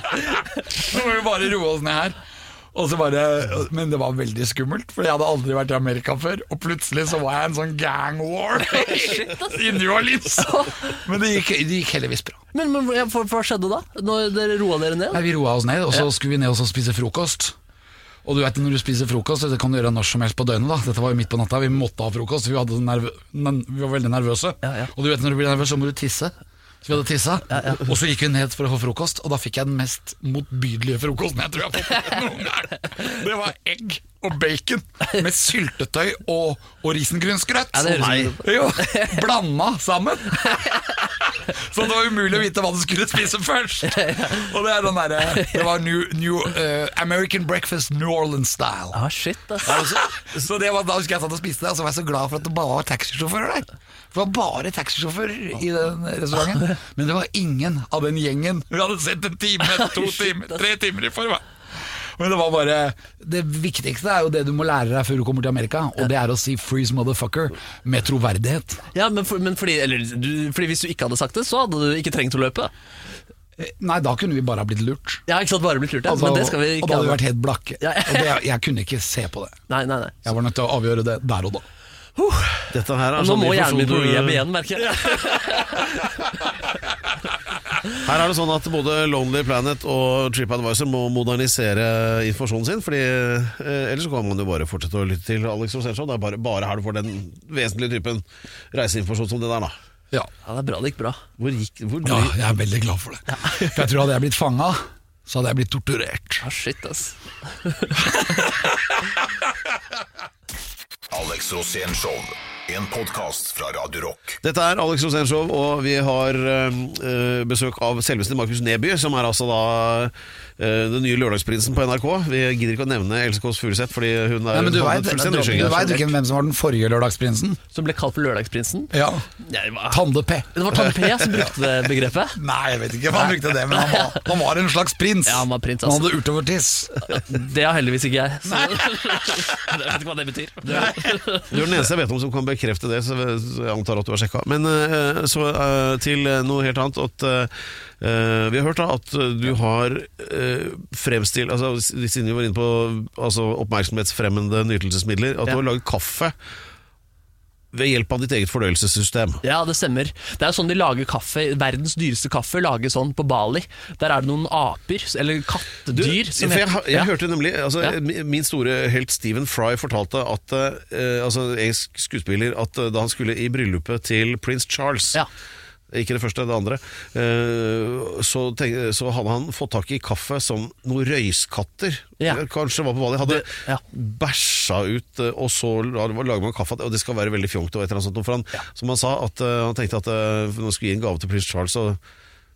nå må vi bare roe oss ned her. Og så bare, men det var veldig skummelt, for jeg hadde aldri vært i Amerika før. Og plutselig så var jeg en sånn gang war i New Orleans. Men det gikk, det gikk heldigvis bra. Men, men hva, hva skjedde da? Når dere roa dere ned? Nei, Vi roa oss ned, og så skulle vi ned og spise frokost. Og du vet når du spiser frokost, det kan du gjøre når som helst på døgnet. da Dette var jo midt på natta, vi måtte ha frokost. Vi, nerv vi var veldig nervøse. Ja, ja. Og du vet når du blir nervøs, så må du tisse. Så vi hadde tissa. Og så gikk vi ned for å få frokost, og da fikk jeg den mest motbydelige frokosten jeg tror jeg har fått noen gang. Det var egg og bacon med syltetøy og, og risengrynsgrøt. Ja, det høres ut Jo, blanda sammen. Så det var umulig å vite hva du skulle spise først. Og det er den der, Det var new, new, uh, American breakfast New Orleans style. Ah, shit, altså. Så det var Da husker jeg satt og spiste det, og så var jeg så glad for at det bare var taxisjåfører der. Det var bare taxisjåfører i den restauranten. Men det var ingen av den gjengen vi hadde sett en time, to timer, tre timer i forveien. Men det var bare Det viktigste er jo det du må lære deg før du kommer til Amerika, og det er å si 'freeze motherfucker' med troverdighet. Ja, men, for, men fordi, eller, du, fordi hvis du ikke hadde sagt det, så hadde du ikke trengt å løpe. Eh, Nei, da kunne vi bare ha blitt lurt. Ja, ikke sant, bare blitt lurt, ja. Altså, men det skal vi og da hadde vi vært helt blakke. Ja. Og det, jeg kunne ikke se på det. Nei, nei, nei. Jeg var nødt til å avgjøre det der og da. Dette her er Nå sånn må hjernen min på hjem igjen, merker jeg. Her er det sånn at både Lonely Planet og TripAdvisor må modernisere informasjonen sin. Fordi eh, Ellers så kan man jo bare fortsette å lytte til Alex Rosenshov. Det er bare, bare her du får den vesentlige typen reiseinformasjon som det der. da Ja. Ja, det er bra det gikk bra. Hvor gikk hvor, ja, jeg er veldig glad for det. For jeg tror hadde jeg blitt fanga, så hadde jeg blitt torturert. Ah, shit, ass. Alex Rosén Show. En podkast fra Radio Rock. Dette er Alex Rosenshov, og vi har øh, besøk av selveste Markus Neby, som er altså da øh, den nye lørdagsprinsen på NRK. Vi gidder ikke å nevne Else Kåss Furuseth, fordi hun er Nei, men du veit ikke hvem som var den forrige lørdagsprinsen? Som ble kalt for Lørdagsprinsen. Ja, Ja, var- Tande P. Det var Tande P som brukte det begrepet. Nei, jeg vet ikke om han brukte det, men han var, han var en slags prins. Ja, han var prins, Han altså. hadde urtovertiss. Det har heldigvis ikke jeg. Så. Jeg vet ikke hva det betyr. Du er den eneste jeg vet om som kan bekrefte det, så jeg antar at du har sjekka. Men eh, så eh, til noe helt annet. At, eh, vi har hørt da at du har fremstilt altså, Siden vi var inne på altså, oppmerksomhetsfremmende nytelsesmidler, at du har laget kaffe ved hjelp av ditt eget fordøyelsessystem. Ja, det stemmer. Det er sånn de lager kaffe. Verdens dyreste kaffe lages sånn på Bali. Der er det noen aper, eller kattedyr, som heter jeg, jeg Ja. hørte nemlig altså, Ja. Min store helt Stephen Fry fortalte at uh, altså, jeg skuespiller at eh, da han skulle i bryllupet til prins Charles Ja. Ikke det første, det andre. eh, Så, tenk, så hadde han fått tak i kaffe som noen røyskatter Ja. kanskje var på Bali. Hadde Det- ja. bæsja ut, eh, og så la- lager man kaffe. Og det skal være veldig fjongt. Og et eller annet sånt, for han, Som han sa, at eh, han tenkte at når han skulle gi en gave til prins Charles, så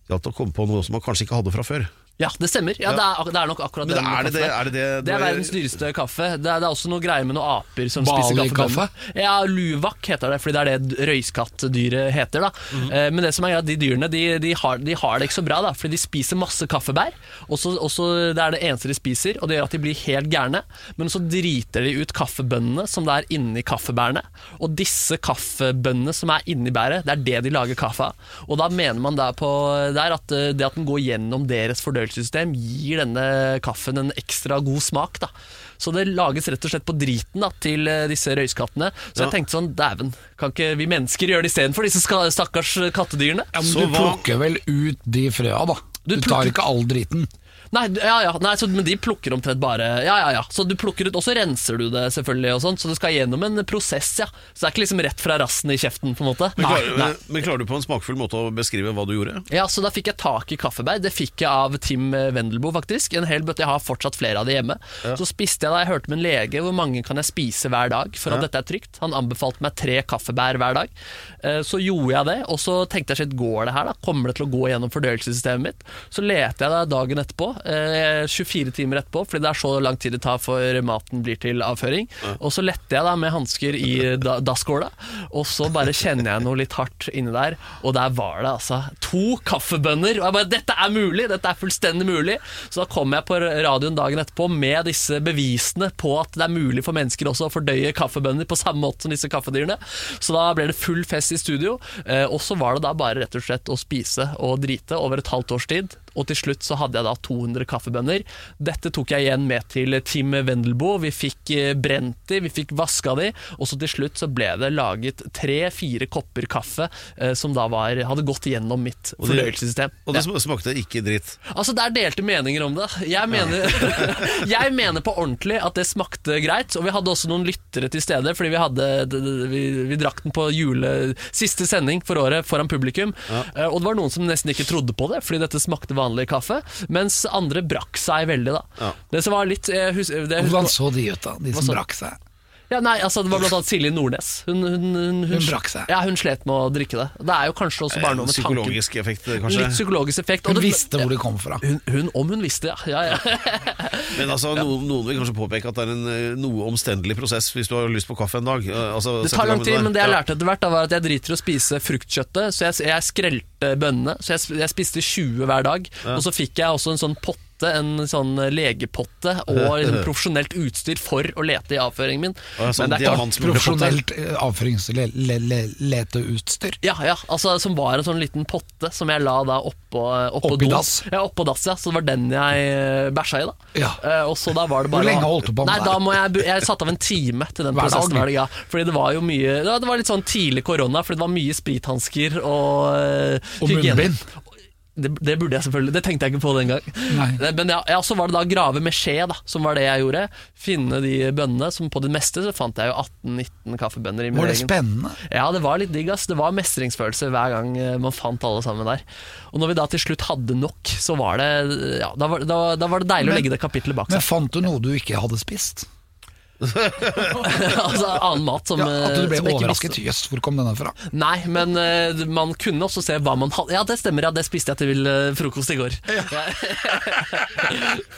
gjaldt det å komme på noe som han kanskje ikke hadde fra før. Ja, det stemmer. Ja, Det, er, det er nok akkurat Men den er det det- er det det- det er verdens dyreste kaffe. Det er, det er også noe greier med noen aper som spiser Bali-kaffe? Ja, Luvak heter det, fordi det er det røyskattdyret heter. da mm. Eh, Men det som er greit, de dyrene de, de, har, de har det ikke så bra, da fordi de spiser masse kaffebær. Også, også, Det er det eneste de spiser, og det gjør at de blir helt gærne. Men så driter de ut kaffebønnene som det er inni kaffebærene. Og disse kaffebønnene som er inni bæret, det er det de lager kaffe av. Og da mener man der, på, der at eh, det at den går gjennom deres fordøyelsessystem, gir denne kaffen en ekstra god smak. da så det lages rett og slett på driten da, til eh, disse røyskattene. Så Ja. jeg tenkte sånn, dæven, kan ikke vi mennesker gjøre det istedenfor disse stakkars kattedyrene? Ja, men du plukker vel ut de frøa, da. Du Du tar ikke all driten. Nei, ja, ja, nei så, men de plukker omtrent bare Ja, ja, ja. Så du plukker ut, og så renser du det selvfølgelig, og sånt, så det skal gjennom en prosess, ja. Så det er ikke liksom rett fra rassen i kjeften, på en måte. Men, Nei, klarer, nei. men, klarer du på en smakfull måte å beskrive hva du gjorde? Ja, så da fikk jeg tak i kaffebær. Det fikk jeg av Tim Wendelboe, faktisk. En hel bøtte. Jeg har fortsatt flere av de hjemme. Så spiste jeg da jeg hørte med en lege hvor mange kan jeg spise hver dag for at dette er trygt. Han anbefalte meg tre kaffebær hver dag. Eh, Så gjorde jeg det, og så tenkte jeg shit, går det her da? Kommer det til å gå gjennom fordøyelsessystemet mitt? Så lette jeg da dagen etterpå, eh, 24 timer etterpå, fordi det er så lang tid det tar for maten blir til avføring. Og så letter jeg da med hansker i da, dasskåla, og så bare kjenner jeg noe litt hardt inni der, og der var det altså to kaffebønner. Og jeg bare Dette er mulig! Dette er fullstendig mulig! Så da kom jeg på radioen dagen etterpå med disse bevisene på at det er mulig for mennesker også å fordøye kaffebønner på samme måte som disse kaffedyrene. Så da ble det full fest i studio, eh, og så var det da bare rett og slett å spise og drite over et halvt års tid. Og til slutt så hadde jeg da 200 kaffebønner. Dette tok jeg igjen med til Team Wendelboe. Vi fikk eh, brent de, vi fikk vaska de, og så til slutt så ble det laget tre-fire kopper kaffe eh, som da var, hadde gått gjennom mitt fordøyelsessystem. Og det Ja. smakte ikke dritt. Altså, det er delte meninger om det. Jeg mener, jeg mener på ordentlig at det smakte greit. Og vi hadde også noen lyttere til stede, fordi vi, hadde, vi, vi drakk den på jule, siste sending for året foran publikum. Eh, Og det var noen som nesten ikke trodde på det, fordi dette smakte vanlig kaffe. Mens andre brakk seg veldig, da. Ja. Det som var litt jeg husker, det, Hvordan så de ut, da? De som brakk seg. Ja, nei, altså Det var blant annet Silje Nordnes. Hun, hun, hun, Hun brakk seg. Ja, hun slet med å drikke det. Det er jo kanskje også bare noe med tanken. Psykologisk effekt, kanskje. Litt psykologisk effekt. og Hun det- visste hvor det kom fra. hun, om hun visste, ja. ja, ja. Men altså, noen, noen vil kanskje påpeke at det er en eh, noe omstendelig prosess hvis du har lyst på kaffe en dag. Eh, Altså, Det tar lang tid, men det jeg lærte etter hvert da, var at jeg driter i å spise fruktkjøttet, så jeg, jeg skrelte bønnene. Så jeg, jeg spiste 20 hver dag, og så fikk jeg også en sånn potte en sånn legepotte og liksom profesjonelt utstyr for å lete i avføringen min. Ja, sånn Men det er klart-. Profesjonelt eh, avføringsleteutstyr. Ja, ja, altså Som var en sånn liten potte som jeg la da oppå, oppå Oppi dass? Ja, oppå dass, ja. Så det var den jeg eh, bæsja i, da. Ja. Eh, og så da var det bare Hvor lenge holdt du på med Nei, det? da må jeg, jeg satte av en time til den Hver prosessen hver dag. Ja. Fordi det var jo mye Det var litt sånn tidlig korona, fordi det var mye sprithansker og og Og munnbind. Det, det burde jeg selvfølgelig, det tenkte jeg ikke på den gang. Nei. Men ja, ja, så var det da grave med skje, da, som var det jeg gjorde. Finne de bønnene. Som på det meste så fant jeg jo 18-19 kaffebønner i min Var det egen. spennende? Ja, det var litt digg, ass. Det var mestringsfølelse hver gang eh, man fant alle sammen der. Og når vi da til slutt hadde nok, så var det Ja, da var, da, da var det deilig Men- å legge det kapittelet bak Men fant du noe du ikke hadde spist? altså annen mat som Ja, at du eh, ble overrasket? Jøss, hvor kom denne fra? Nei, men uh, man kunne også se hva man hadde Ja, det stemmer, ja, det spiste jeg til uh, frokost i går.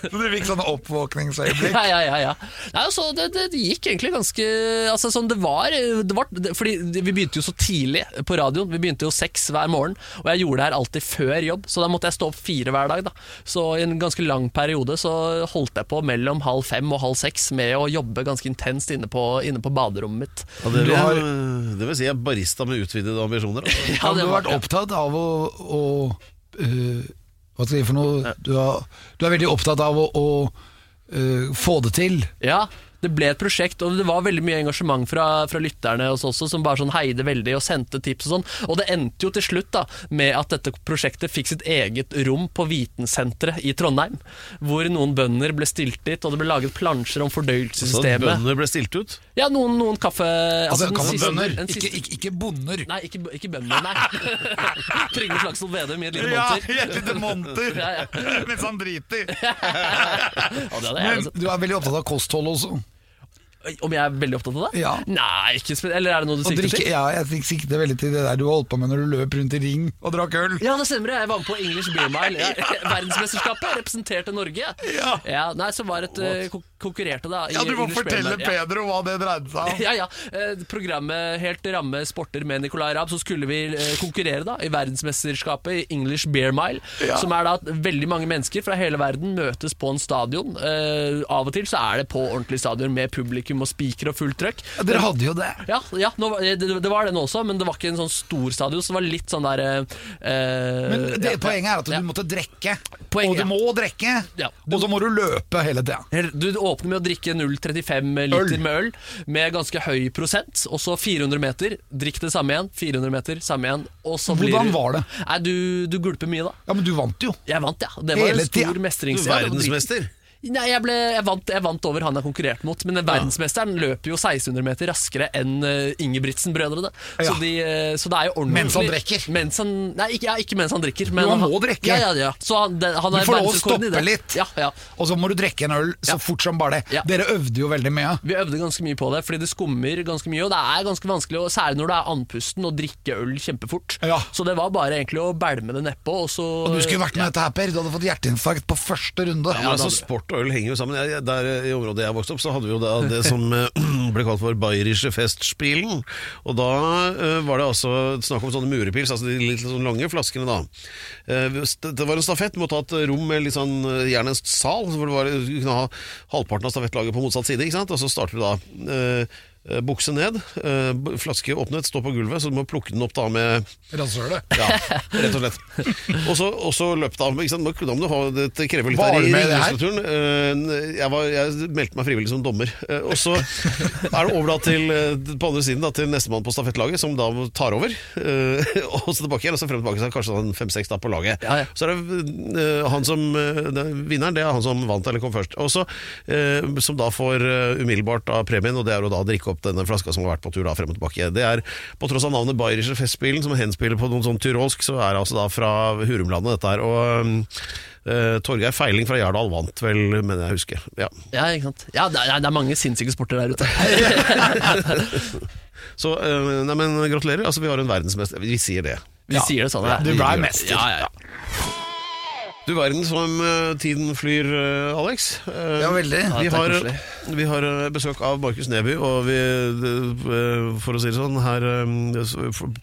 Så du fikk sånne oppvåkningsøyeblikk? Ja, ja, ja, ja. Nei, altså, det, det, det gikk egentlig ganske altså, sånn, det, var, det var det, Fordi vi begynte jo så tidlig på radioen. Vi begynte jo seks hver morgen, og jeg gjorde det her alltid før jobb. Så da måtte jeg stå opp fire hver dag. Da. Så i en ganske lang periode så holdt jeg på mellom halv fem og halv seks med å jobbe ganske intenst inne på, inne på baderommet mitt. Ja, det, Du vil, har- det vil si jeg er barista med utvidede ambisjoner. Altså. Ja, du har vært opptatt av å, å uh, Hva skal jeg si for noe? Du, har, du er veldig opptatt av å, å uh, få det til. Ja, det ble et prosjekt, og det var veldig mye engasjement fra, fra lytterne hos også, som bare sånn heide veldig og sendte tips og sånn. Og det endte jo til slutt da med at dette prosjektet fikk sitt eget rom på Vitensenteret i Trondheim. Hvor noen bønder ble stilt dit, og det ble laget plansjer om Så bønder ble stilt ut. Ja, noen, noen kaffe... Altså, kaffebønder? siste- kaffebønner, ikke, siste- ikke, ikke bonder. Nei, ikke, ikke bønder, nei. Trygve Slagsvold Vedum i et lite monter. i et lite monter Ja, ja. mens han driter. Ja, det hadde jeg Men du er veldig opptatt av kosthold også. Om jeg er veldig opptatt av det? Ja. Nei, ikke spe- Eller er det noe du sikter til? ja, jeg sik- sikter veldig til det der du holdt på med når du løp rundt i ring og drakk øl. Ja, det stemmer. Jeg var med på English Beer Mile. Ja, verdensmesterskapet representerte Norge. Ja. Nei, så var et kon- konkurrerte da i Ja, du må fortelle Ja. Pedro hva det dreide seg om. Ja, ja. Eh, Programmet Helt ramme sporter med Nicolay Raab, så skulle vi eh, konkurrere da i verdensmesterskapet i English Beer Mile. Som er da at veldig mange mennesker fra hele verden møtes på en stadion. Eh, av og til så er det på ordentlig stadion med publikum og spiker og fullt trøkk. Ja, Dere hadde jo det. Ja, ja nå, det, det var det nå også, men det var ikke en sånn stor stadion, så det var litt sånn der eh, Men det, ja, poenget er at du ja. måtte drikke. Og du ja. må drikke. Ja. Og så må du løpe hele tida. Du åpner med å drikke 0,35 liter Øl. med øl med ganske høy prosent, og så 400 meter. Drikk det samme igjen, 400 meter, samme igjen. Og så blir Hvordan var det? Nei, du, du gulper mye, da. Ja, men du vant jo. Jeg vant, ja. Det var Hele en stor tida. Du mestrings... er verdensmester. Nei, jeg, ble, jeg, vant, jeg vant over han jeg konkurrerte mot, men verdensmesteren løper jo 1600 meter raskere enn uh, Ingebrigtsen-brødrene. Så, Ja. de, eh, så det er jo ordentlig Mens han drikker? Mens han, nei, ikke, ja, ikke mens han drikker. Men Jo, han må drikke. Ja, ja, ja. Så han, det, han Du får lov å stoppe litt. Ja, ja. Og så må du drikke en øl så Ja. fort som bare det. Ja. Dere øvde jo veldig mye. Vi øvde ganske mye på det, fordi det skummer ganske mye. Og det er ganske vanskelig, og særlig når det er andpusten, å drikke øl kjempefort. Ja. Så det var bare egentlig å bælme det nedpå, og så Og du skulle vært med dette her, Per. Du hadde fått hjerteinfarkt på første runde. Ja, men altså, og øl henger jo sammen. Jeg, der eh, I området jeg vokste opp, så hadde vi jo det, det som eh, ble kalt for Bayerische Festspielen. Og da uh, var det altså snakk om sånne murepils, altså de litt sånn lange flaskene da. Uh, det var en stafett, måtte ha et rom med litt sånn, gjerne en sal, hvor du kunne ha halvparten av stafettlaget på motsatt side, ikke sant? Og så starter du da eh, bukse ned, eh, flaske åpnet, stå på gulvet, så du må plukke den opp da med Rasshølet. ja, rett og slett. Og så, løp det av. Ikke sant? Da må du ha, det krever litt Var av du med i det her? ringestrukturen. Eh, Jeg, var- jeg meldte meg frivillig som dommer. Eh, Og så er det over da til eh, på andre siden da, til nestemann på stafettlaget, som da tar over. Eh, Og så tilbake igjen, og så frem og tilbake. Så er det kanskje sånn fem-seks da på laget. Ja, ja. Så er det eh, han som eh, det, Vinneren, det er han som vant eller kom først. Og så, eh, Som da får eh, umiddelbart da premien, og det er jo da drikke opp denne flaska som har vært på tur da frem og tilbake. Det er på tross av navnet Bayerische Festspielen, som henspiller på noe sånn tyrolsk, så er det altså da fra Hurumlandet dette her. Og uh, Torgeir Feiling fra Jardal vant vel, mener jeg husker. Ja. Ja, ikke sant? Ja, det er, det er mange sinnssyke sporter der ute. Så uh, nei, men gratulerer. Altså, vi har en verdensmester. Vi sier det. Vi sier det sånn. Ja. Du ble mester. Ja, ja, ja. Du verden som eh, tiden flyr, eh, Alex. Eh, Ja, veldig. Vi har, vi har besøk av Markus Neby, og vi, for å si det sånn, her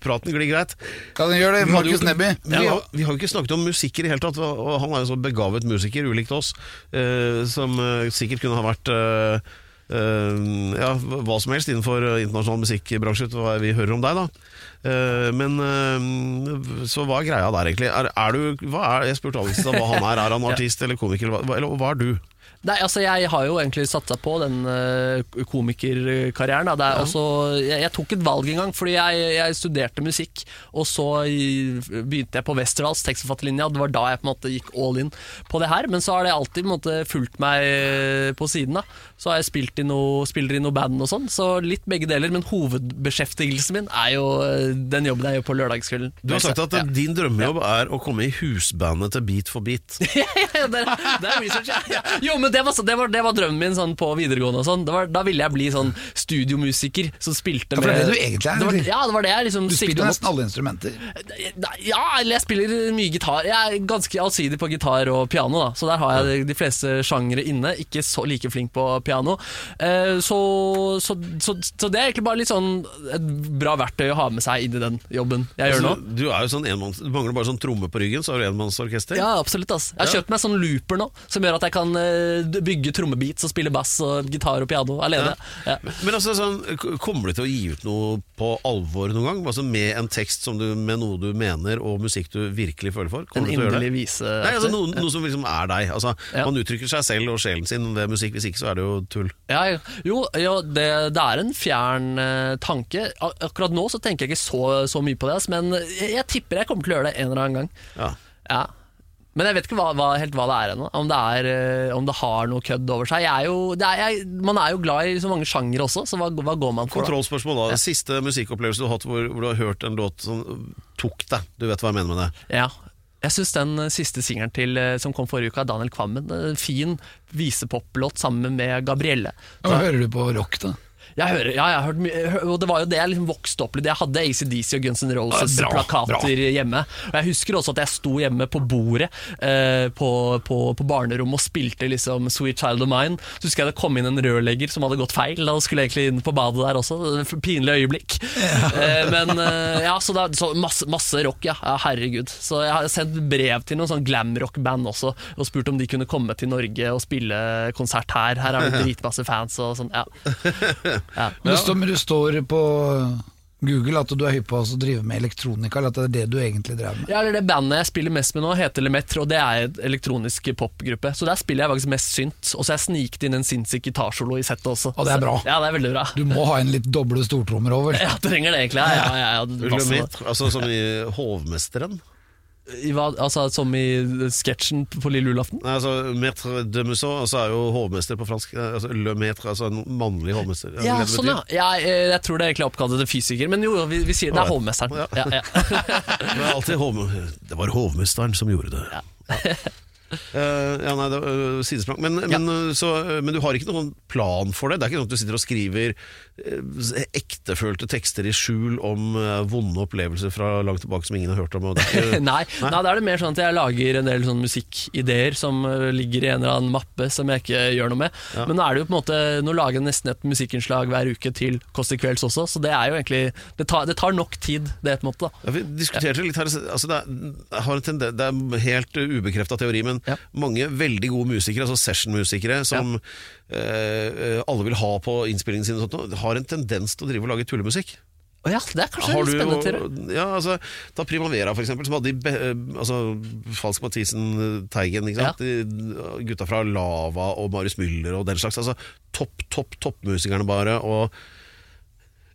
praten glir greit. Kan den gjøre det, Markus Neby? Vi, har, vi har jo ikke snakket om musikker i det hele tatt, og han er jo så begavet musiker, ulikt oss, eh, som sikkert kunne ha vært ja, hva som helst innenfor internasjonal musikkbransje, hva vi hører om deg, da. Eh, men eh, så hva er greia der, egentlig? Er, er du, hva er, jeg spurte Alex hva han er. Er han artist eller komiker, eller hva, eller hva er du? Nei, altså Jeg har jo egentlig satsa på den uh, komikerkarrieren. Er også, jeg, jeg tok et valg en gang, fordi jeg, jeg studerte musikk. Og så begynte jeg på Westerdals tekstforfatterlinja. Det var da jeg på en måte gikk all in på det her. Men så har det alltid på en måte, fulgt meg eh, på siden. da Så har jeg spilt i noe, spiller i noe band og sånn. Så litt begge deler. Men hovedbeskjeftigelsen min er jo eh, den jobben jeg gjør på lørdagskvelden. Du har sagt at Ja. din drømmejobb er å komme i husbandet til Beat for beat. Ja, det, er, det er research, ja. ja. Jo, men det var, det var, det var drømmen min sånn på videregående. og sånn Det var- Da ville jeg bli sånn studiomusiker som spilte Ja, for det er med det du egentlig er, Det var, ja, det var det jeg liksom Du spiller nesten alle instrumenter. Ja, eller jeg spiller mye gitar. Jeg er ganske allsidig på gitar og piano, da. så der har jeg de fleste sjangere inne. Ikke så like flink på piano. Eh, Så, så, så, så det er egentlig bare litt sånn et bra verktøy å ha med seg inn i den jobben jeg gjør nå. Altså, du er jo sånn enmanns, du mangler bare sånn tromme på ryggen, så har du enmannsorkester. Ja, absolutt. ass Jeg har kjøpt meg sånn looper nå, som gjør at jeg kan eh, bygge trommebeats og spille bass og gitar og piano alene. Ja. Men altså, sånn, kommer du til å gi ut noe på alvor noen gang? Altså Med en tekst som du, med noe du mener, og musikk du virkelig føler for? En Kommer du til å gjøre inderlig det? vise. Nei, altså noe, noe som liksom er deg. Altså, Ja. Man uttrykker seg selv og sjelen sin ved musikk, hvis ikke så er det jo tull. Ja, ja. jo, jo det, det er en fjern uh, tanke. Akkurat nå så tenker jeg ikke så, så mye på det, men jeg, jeg tipper jeg kommer til å gjøre det en eller annen gang. Ja. Ja. Men jeg vet ikke hva, hva, helt hva det er ennå. Om, det eh, om det har noe kødd over seg. Jeg er jo, det er, jeg, man er jo glad i så mange sjangere også, så hva, hva går man for? Kontrollspørsmål da. Siste musikkopplevelse du har hatt hvor, hvor du har hørt en låt som tok deg. Du vet hva jeg mener med det. Ja. Jeg syns den siste singelen til, eh, som kom forrige uke, av Daniel Kvammen, en fin visepoplåt sammen med Gabrielle. Hva hører du på rock, da? Jeg hører, ja, jeg har hørt mye, og det var jo det jeg liksom vokste opp litt. Jeg hadde ACDC og Guns N' Roses-plakater hjemme. Og Jeg husker også at jeg sto hjemme på bordet eh, på, på, på barnerommet og spilte liksom Sweet Child of Mine. Så husker jeg det kom inn en rørlegger som hadde gått feil. Da skulle jeg egentlig inn på badet der også. Pinlig øyeblikk. Eh, men eh, ja, så, er- så masse, masse rock, ja. ja. Herregud. Så jeg har sendt brev til noen sånn glamrock-band også og spurt om de kunne komme til Norge og spille konsert her. Her er det dritmasse fans og sånn. Ja. Ja. Men det står, men det står på Google at du er hypp på å drive med elektronika, eller at det er det du egentlig drev med. Ja, eller Det bandet jeg spiller mest med nå, heter Lemetre, og det er en elektronisk popgruppe. Så der spiller jeg faktisk mest synt. Og så har jeg snikt inn en sinnssyk gitarsolo i settet også. Og det er bra. Ja, det er veldig bra. Du må ha en litt doble stortrommer over. Ja, trenger det egentlig. Ja, ja, ja, ja, altså som i Hovmesteren. I hva, altså, som i sketsjen på lille julaften? Nei, altså, Maître de Museau altså, er jo hovmester på fransk. eh, Altså, le maître, altså en mannlig hovmester. Er Ja, det sånn ja. ja jeg, jeg tror det er egentlig oppkalt etter fysiker, men jo, vi, vi sier det er hovmesteren. Ja. Ja, ja. Det var alltid hov... Det var hovmesteren som gjorde det. Eh, ja, nei, det var uh, sidesprang. Men, men, øh, så, men du har ikke noen plan for det? Det er ikke sånn at du sitter og skriver ektefølte tekster i skjul om øh, vonde opplevelser fra langt tilbake som ingen har hørt om? Ikke, Nei, nei, da er det mer sånn at jeg lager en del sånn musikkideer som øh, ligger i en eller annen mappe som jeg ikke gjør noe med. Men nå er det jo på en måte Nå lager jeg nesten et musikkinnslag hver uke til Kåss til kvelds også, så det er jo egentlig Det tar, det tar nok tid, det på en måte. Ja, vi diskuterte litt her altså det, er, jeg har en tenden, det er helt ubekrefta teori, men Ja. mange veldig gode musikere, altså session-musikere, som eh, alle vil ha på innspillingen sin, sånt, har en tendens til å drive og lage tullemusikk. Oh ja, det er kanskje Har litt spennende. Ja, altså, ta Primavera, for eksempel, som hadde de eh, altså, Falsk Mathisen, Teigen, sant? De, gutta fra Lava og Marius Müller og den slags. Altså, topp, topp, toppmusikerne bare. Og,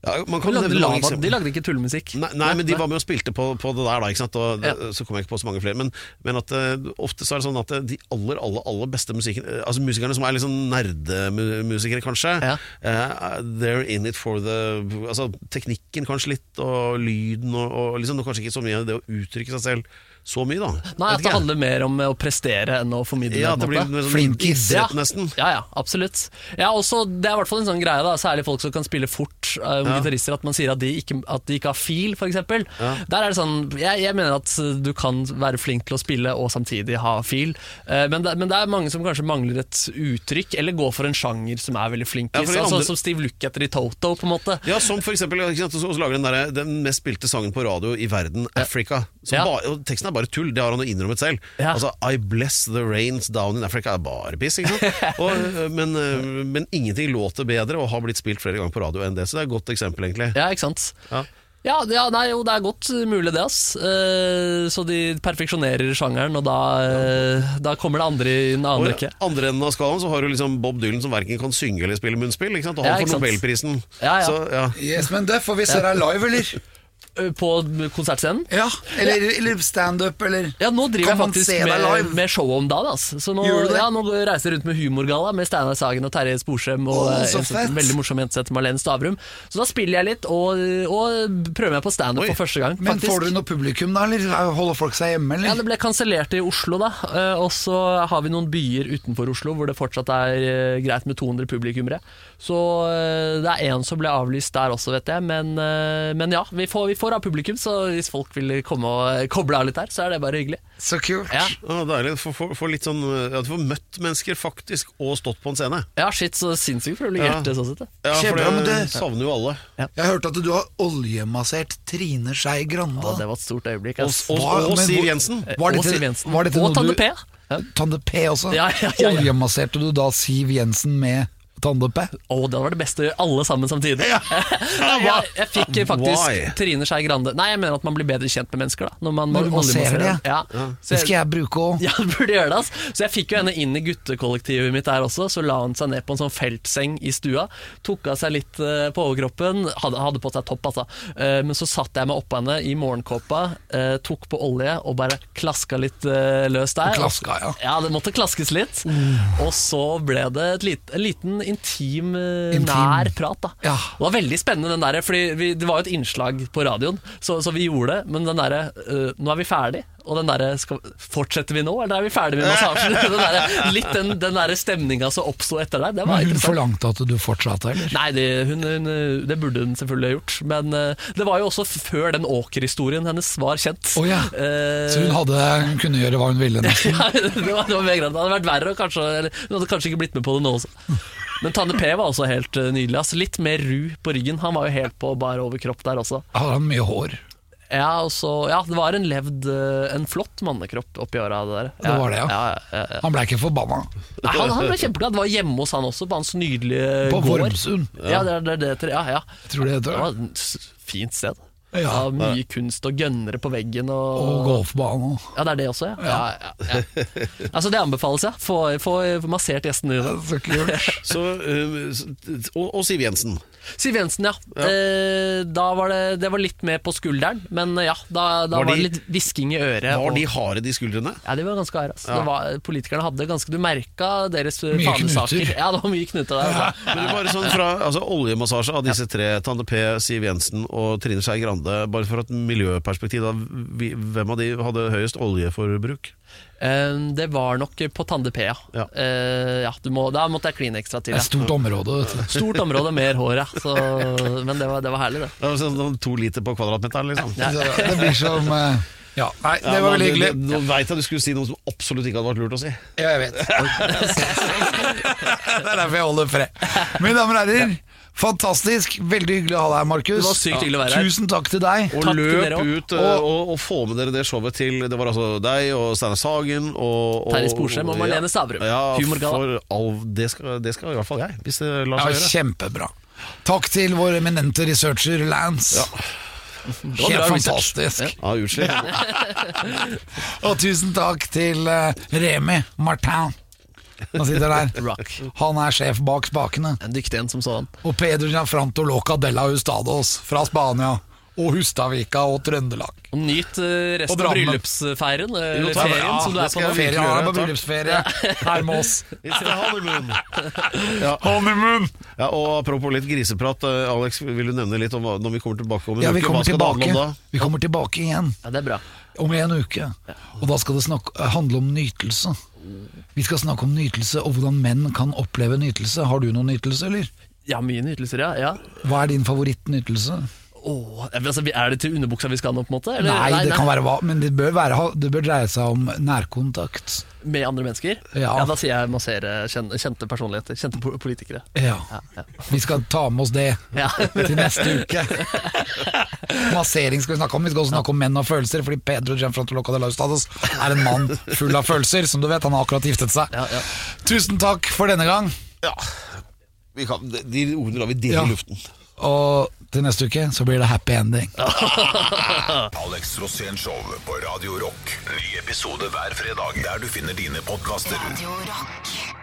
ja, man De lagde, lava, de lagde ikke tullemusikk. Nei, nei, men de var med og spilte på, på det der, da. Og Ja. Så kom jeg ikke på så mange flere. Men, men at uh, ofte så er det sånn at eh, de aller aller, aller beste musikken, eh, altså musikerne som er sånn nerdemusikere, kanskje, Ja. uh, they're in it for the Altså teknikken kanskje litt, og lyden, og, og liksom, kanskje ikke så mye det å uttrykke seg selv så mye, da. Nei, at det handler mer om å prestere enn å formidle. Ja, det blir sånn Flinkis. idrett, nesten. Ja, ja, absolutt. Ja, også, det er i hvert fall en sånn greie, da, særlig folk som kan spille fort, uh, gitarister, at man sier at de ikke, at de ikke har fil, f.eks. Der er det sånn, jeg, jeg mener at du kan være flink til å spille og samtidig ha fil, Uh, men, det, men det er mange som kanskje mangler et uttrykk, eller går for en sjanger som er veldig Ja, flinkis. for altså, andre- Som Steve Lukather i Toto, på en måte. Ja, som for eksempel, så, lager den, der, den mest spilte sangen på radio i verden, Africa. Som Ja. bare, og teksten er bare tull, det har han jo innrømmet selv. Ja. Altså, I bless the rains down in Africa er bare piss, ikke sant? Og, øh, men, øh, men ingenting låter bedre og har blitt spilt flere ganger på radio enn det, så det er et godt eksempel, egentlig. Ja, ikke sant? Ja. Ja, ja nei, jo, det er godt mulig det, ass. Eh, så de perfeksjonerer sjangeren, og da, eh, da kommer det andre i en annen rekke. andre enden av skalaen så har du liksom Bob Dylan som verken kan synge eller spille munnspill, ikke sant? og Ja, han ikke får sant. Nobelprisen. Ja, ja. Så, ja. Yes, men det får vi se deg live, eller? Eh, På konsertscenen. Ja, eller, eller standup, eller Ja, nå driver jeg faktisk med, med show om dagen. Altså. Så nå, ja, nå reiser jeg rundt med Humorgalla med Steinar Sagen og Terje Sporsem og oh, eh, så en veldig morsom jente som heter Marlene Stavrum. Så da spiller jeg litt og, og prøver meg på standup for første gang. Men faktisk. får du noe publikum, da, eller holder folk seg hjemme, eller? Ja, Det ble kansellert i Oslo, da. Eh, Og så har vi noen byer utenfor Oslo hvor det fortsatt er greit med 200 publikummere. Så det er én som ble avlyst der også, vet jeg. Men, men ja, vi får, vi får ha publikum, så hvis folk vil komme og koble av litt her, så er det bare hyggelig. Så kult. Ja, Ja, deilig. Få- få- få litt sånn, ja, du får møtt mennesker faktisk, og stått på en scene. ja shit, så sinnssykt privilegert Ja. sånn sett. Ja, for det det- savner jo alle. Jeg hørte at du har oljemassert Trine Skei Grande. Ja, det var et stort øyeblikk. Og, ass. og, og Siv Jensen. Var og Siv Jensen. var dette og Tande P. Ja. Tande P også? Ja, ja, ja, ja. Oljemasserte du da Siv Jensen med Tande Oh, det var det beste å gjøre alle sammen samtidig. jeg, jeg fikk faktisk Why? Trine Skei Grande Nei, jeg mener at man blir bedre kjent med mennesker da Når, man Når masserer det? Ja. Ja. Det skal jeg bruke òg. Ja, du burde gjøre det. ass. Så jeg fikk jo henne inn i guttekollektivet mitt der også. Så la hun seg ned på en sånn feltseng i stua. Tok av seg litt eh, på overkroppen. Hadde, hadde på seg topp, altså. Eh, men så satte jeg meg oppå henne i morgenkåpa, eh, tok på olje og bare klaska litt løs der. Klaska, ja. Ja, det måtte klaskes litt. Og så ble det et lite, en liten intim, eh, Intim. nær prat. da Ja. Det var veldig spennende, den der, Fordi vi, det var jo et innslag på radioen, så, så vi gjorde det. Men den derre uh, Nå er vi ferdig. Og den derre Fortsetter vi nå, eller er vi ferdig med massasjen? den der, litt den, den derre stemninga som oppsto etter deg. Det var Men hun forlangte at du fortsatte, eller? Nei, det, hun, hun, det burde hun selvfølgelig ha gjort. Men eh, det var jo også før den Åker-historien hennes var kjent. Oh, ja. Eh, Så hun, hadde, hun kunne gjøre hva hun ville, nesten. ja, det var, det var. Det hadde vært verre, kanskje, eller, hun hadde kanskje ikke blitt med på det nå også. Men Tanne P var også helt eh, nydelig. Altså, Litt mer ru på ryggen. Han var jo helt på bar overkropp der også. Hadde han mye hår? Ja, så, ja, det var en levd eh, En flott mannekropp oppi åra, det der. Det var det, ja. ja, ja, ja. Han ble ikke forbanna. Nei, han, han ble kjempeglad. Det var hjemme hos han også, på hans nydelige På gård. Vormsund. Ja, det det, det. Ja, ja. Tror det heter Det det? var et fint sted. Ja. Ja, mye kunst og gønnere på veggen. Og, Og golfbane Ja, det er det også, ja. ja. ja, ja. Altså, det anbefales, ja. Få, få massert gjestene dine. Så kult. Så, øh, og, og Siv Jensen. Siv Jensen, ja. Eh, da var det, det var litt mer på skulderen, men ja, da, da Var var, det litt hvisking i øret. Var og- de harde, de skuldrene? Ja, de var ganske harde. Altså. Ja. Det var, politikerne hadde ganske Du merka deres eh, fanesaker. Ja, det var mye knuter der. Altså. Men det var sånn fra altså, Oljemassasje av disse tre, Tande P, Siv Jensen og Trine Skei Grande, bare for et miljøperspektiv, da, hvem av de hadde høyest oljeforbruk? Eh, det var nok på Tande P, ja. Ja. Eh, ja du må, da måtte jeg kline ekstra til. Ja. stort område. Stort område, mer hår, ja. Så, men det var, det var herlig, det. Det var sånn To liter på kvadratmeteren, liksom. Ja. Det blir som eh, Ja, nei, det Ja, var veldig hyggelig. Nå veit jeg du skulle si noe som absolutt ikke hadde vært lurt å si. Ja, jeg vet. det er derfor jeg holder fred. Mine damer og herrer, fantastisk. Veldig hyggelig å ha deg her, Markus. Det var sykt hyggelig å være her. Tusen takk til deg. Og Takk til løp dere også. ut eh, og, og få med dere det showet til Det var altså deg og Steinar Sagen og, og Terje Sporsem og Marlene Stavrum. Ja, Humorgalla. for all, det, skal, det skal i hvert fall jeg, hvis det lar Ja, seg gjøre. kjempebra. Takk til vår eminente researcher Lance. var Helt bra research. fantastisk. Ja, utslitt. Og tusen takk til eh, Remi Martin. Han sitter der. Rock. Han er sjef bak spakene. En dyktig en som sådan. Og Pedro Gianfranto Loca della Hustados fra Spania. Og Hustavika og Trøndelag. Og nyt resten Og av bryllupsfeiren. bryllupsferien, eh, Jo, eller ferien Ja, som du er på Ferie, virkelig han er på bryllupsferie her med oss. honeymoon. Ja. honeymoon. Ja, og Apropos litt griseprat, eh, Alex, vil du nevne litt om når vi kommer tilbake om en Ja, vi uke? kommer Hva skal det handle tilbake. om da? Vi kommer tilbake igjen Ja, det er bra. om en uke. Og da skal det snakke, handle om nytelse. Vi skal snakke om nytelse og hvordan menn kan oppleve nytelse. Har du noen nytelse, eller? Ja, mye nytelser, ja. ja. Hva er din favorittnytelse? Åh, altså, er det til underbuksa vi skal nå, på en måte? Eller- Nei, det kan være hva, men det bør, være, det bør dreie seg om nærkontakt. Med andre mennesker? Ja. ja Da sier jeg massere kjente, personligheter. Kjente politikere. Ja. Ja, ja. Vi skal ta med oss det Ja. til neste uke. Massering skal vi snakke om. Vi skal også snakke om menn og følelser, fordi Pedro Gianfrantoloca de Laustados er en mann full av følelser. Som du vet, han har akkurat giftet seg. Ja, ja. Tusen takk for denne gang. Ja, vi kan, de, de ordene lar vi dele Ja. i luften. Og til neste uke så blir det happy ending. Alex Rosén Show på Radio Rock. Ny episode hver fredag der du finner dine podkaster. Radio Rock.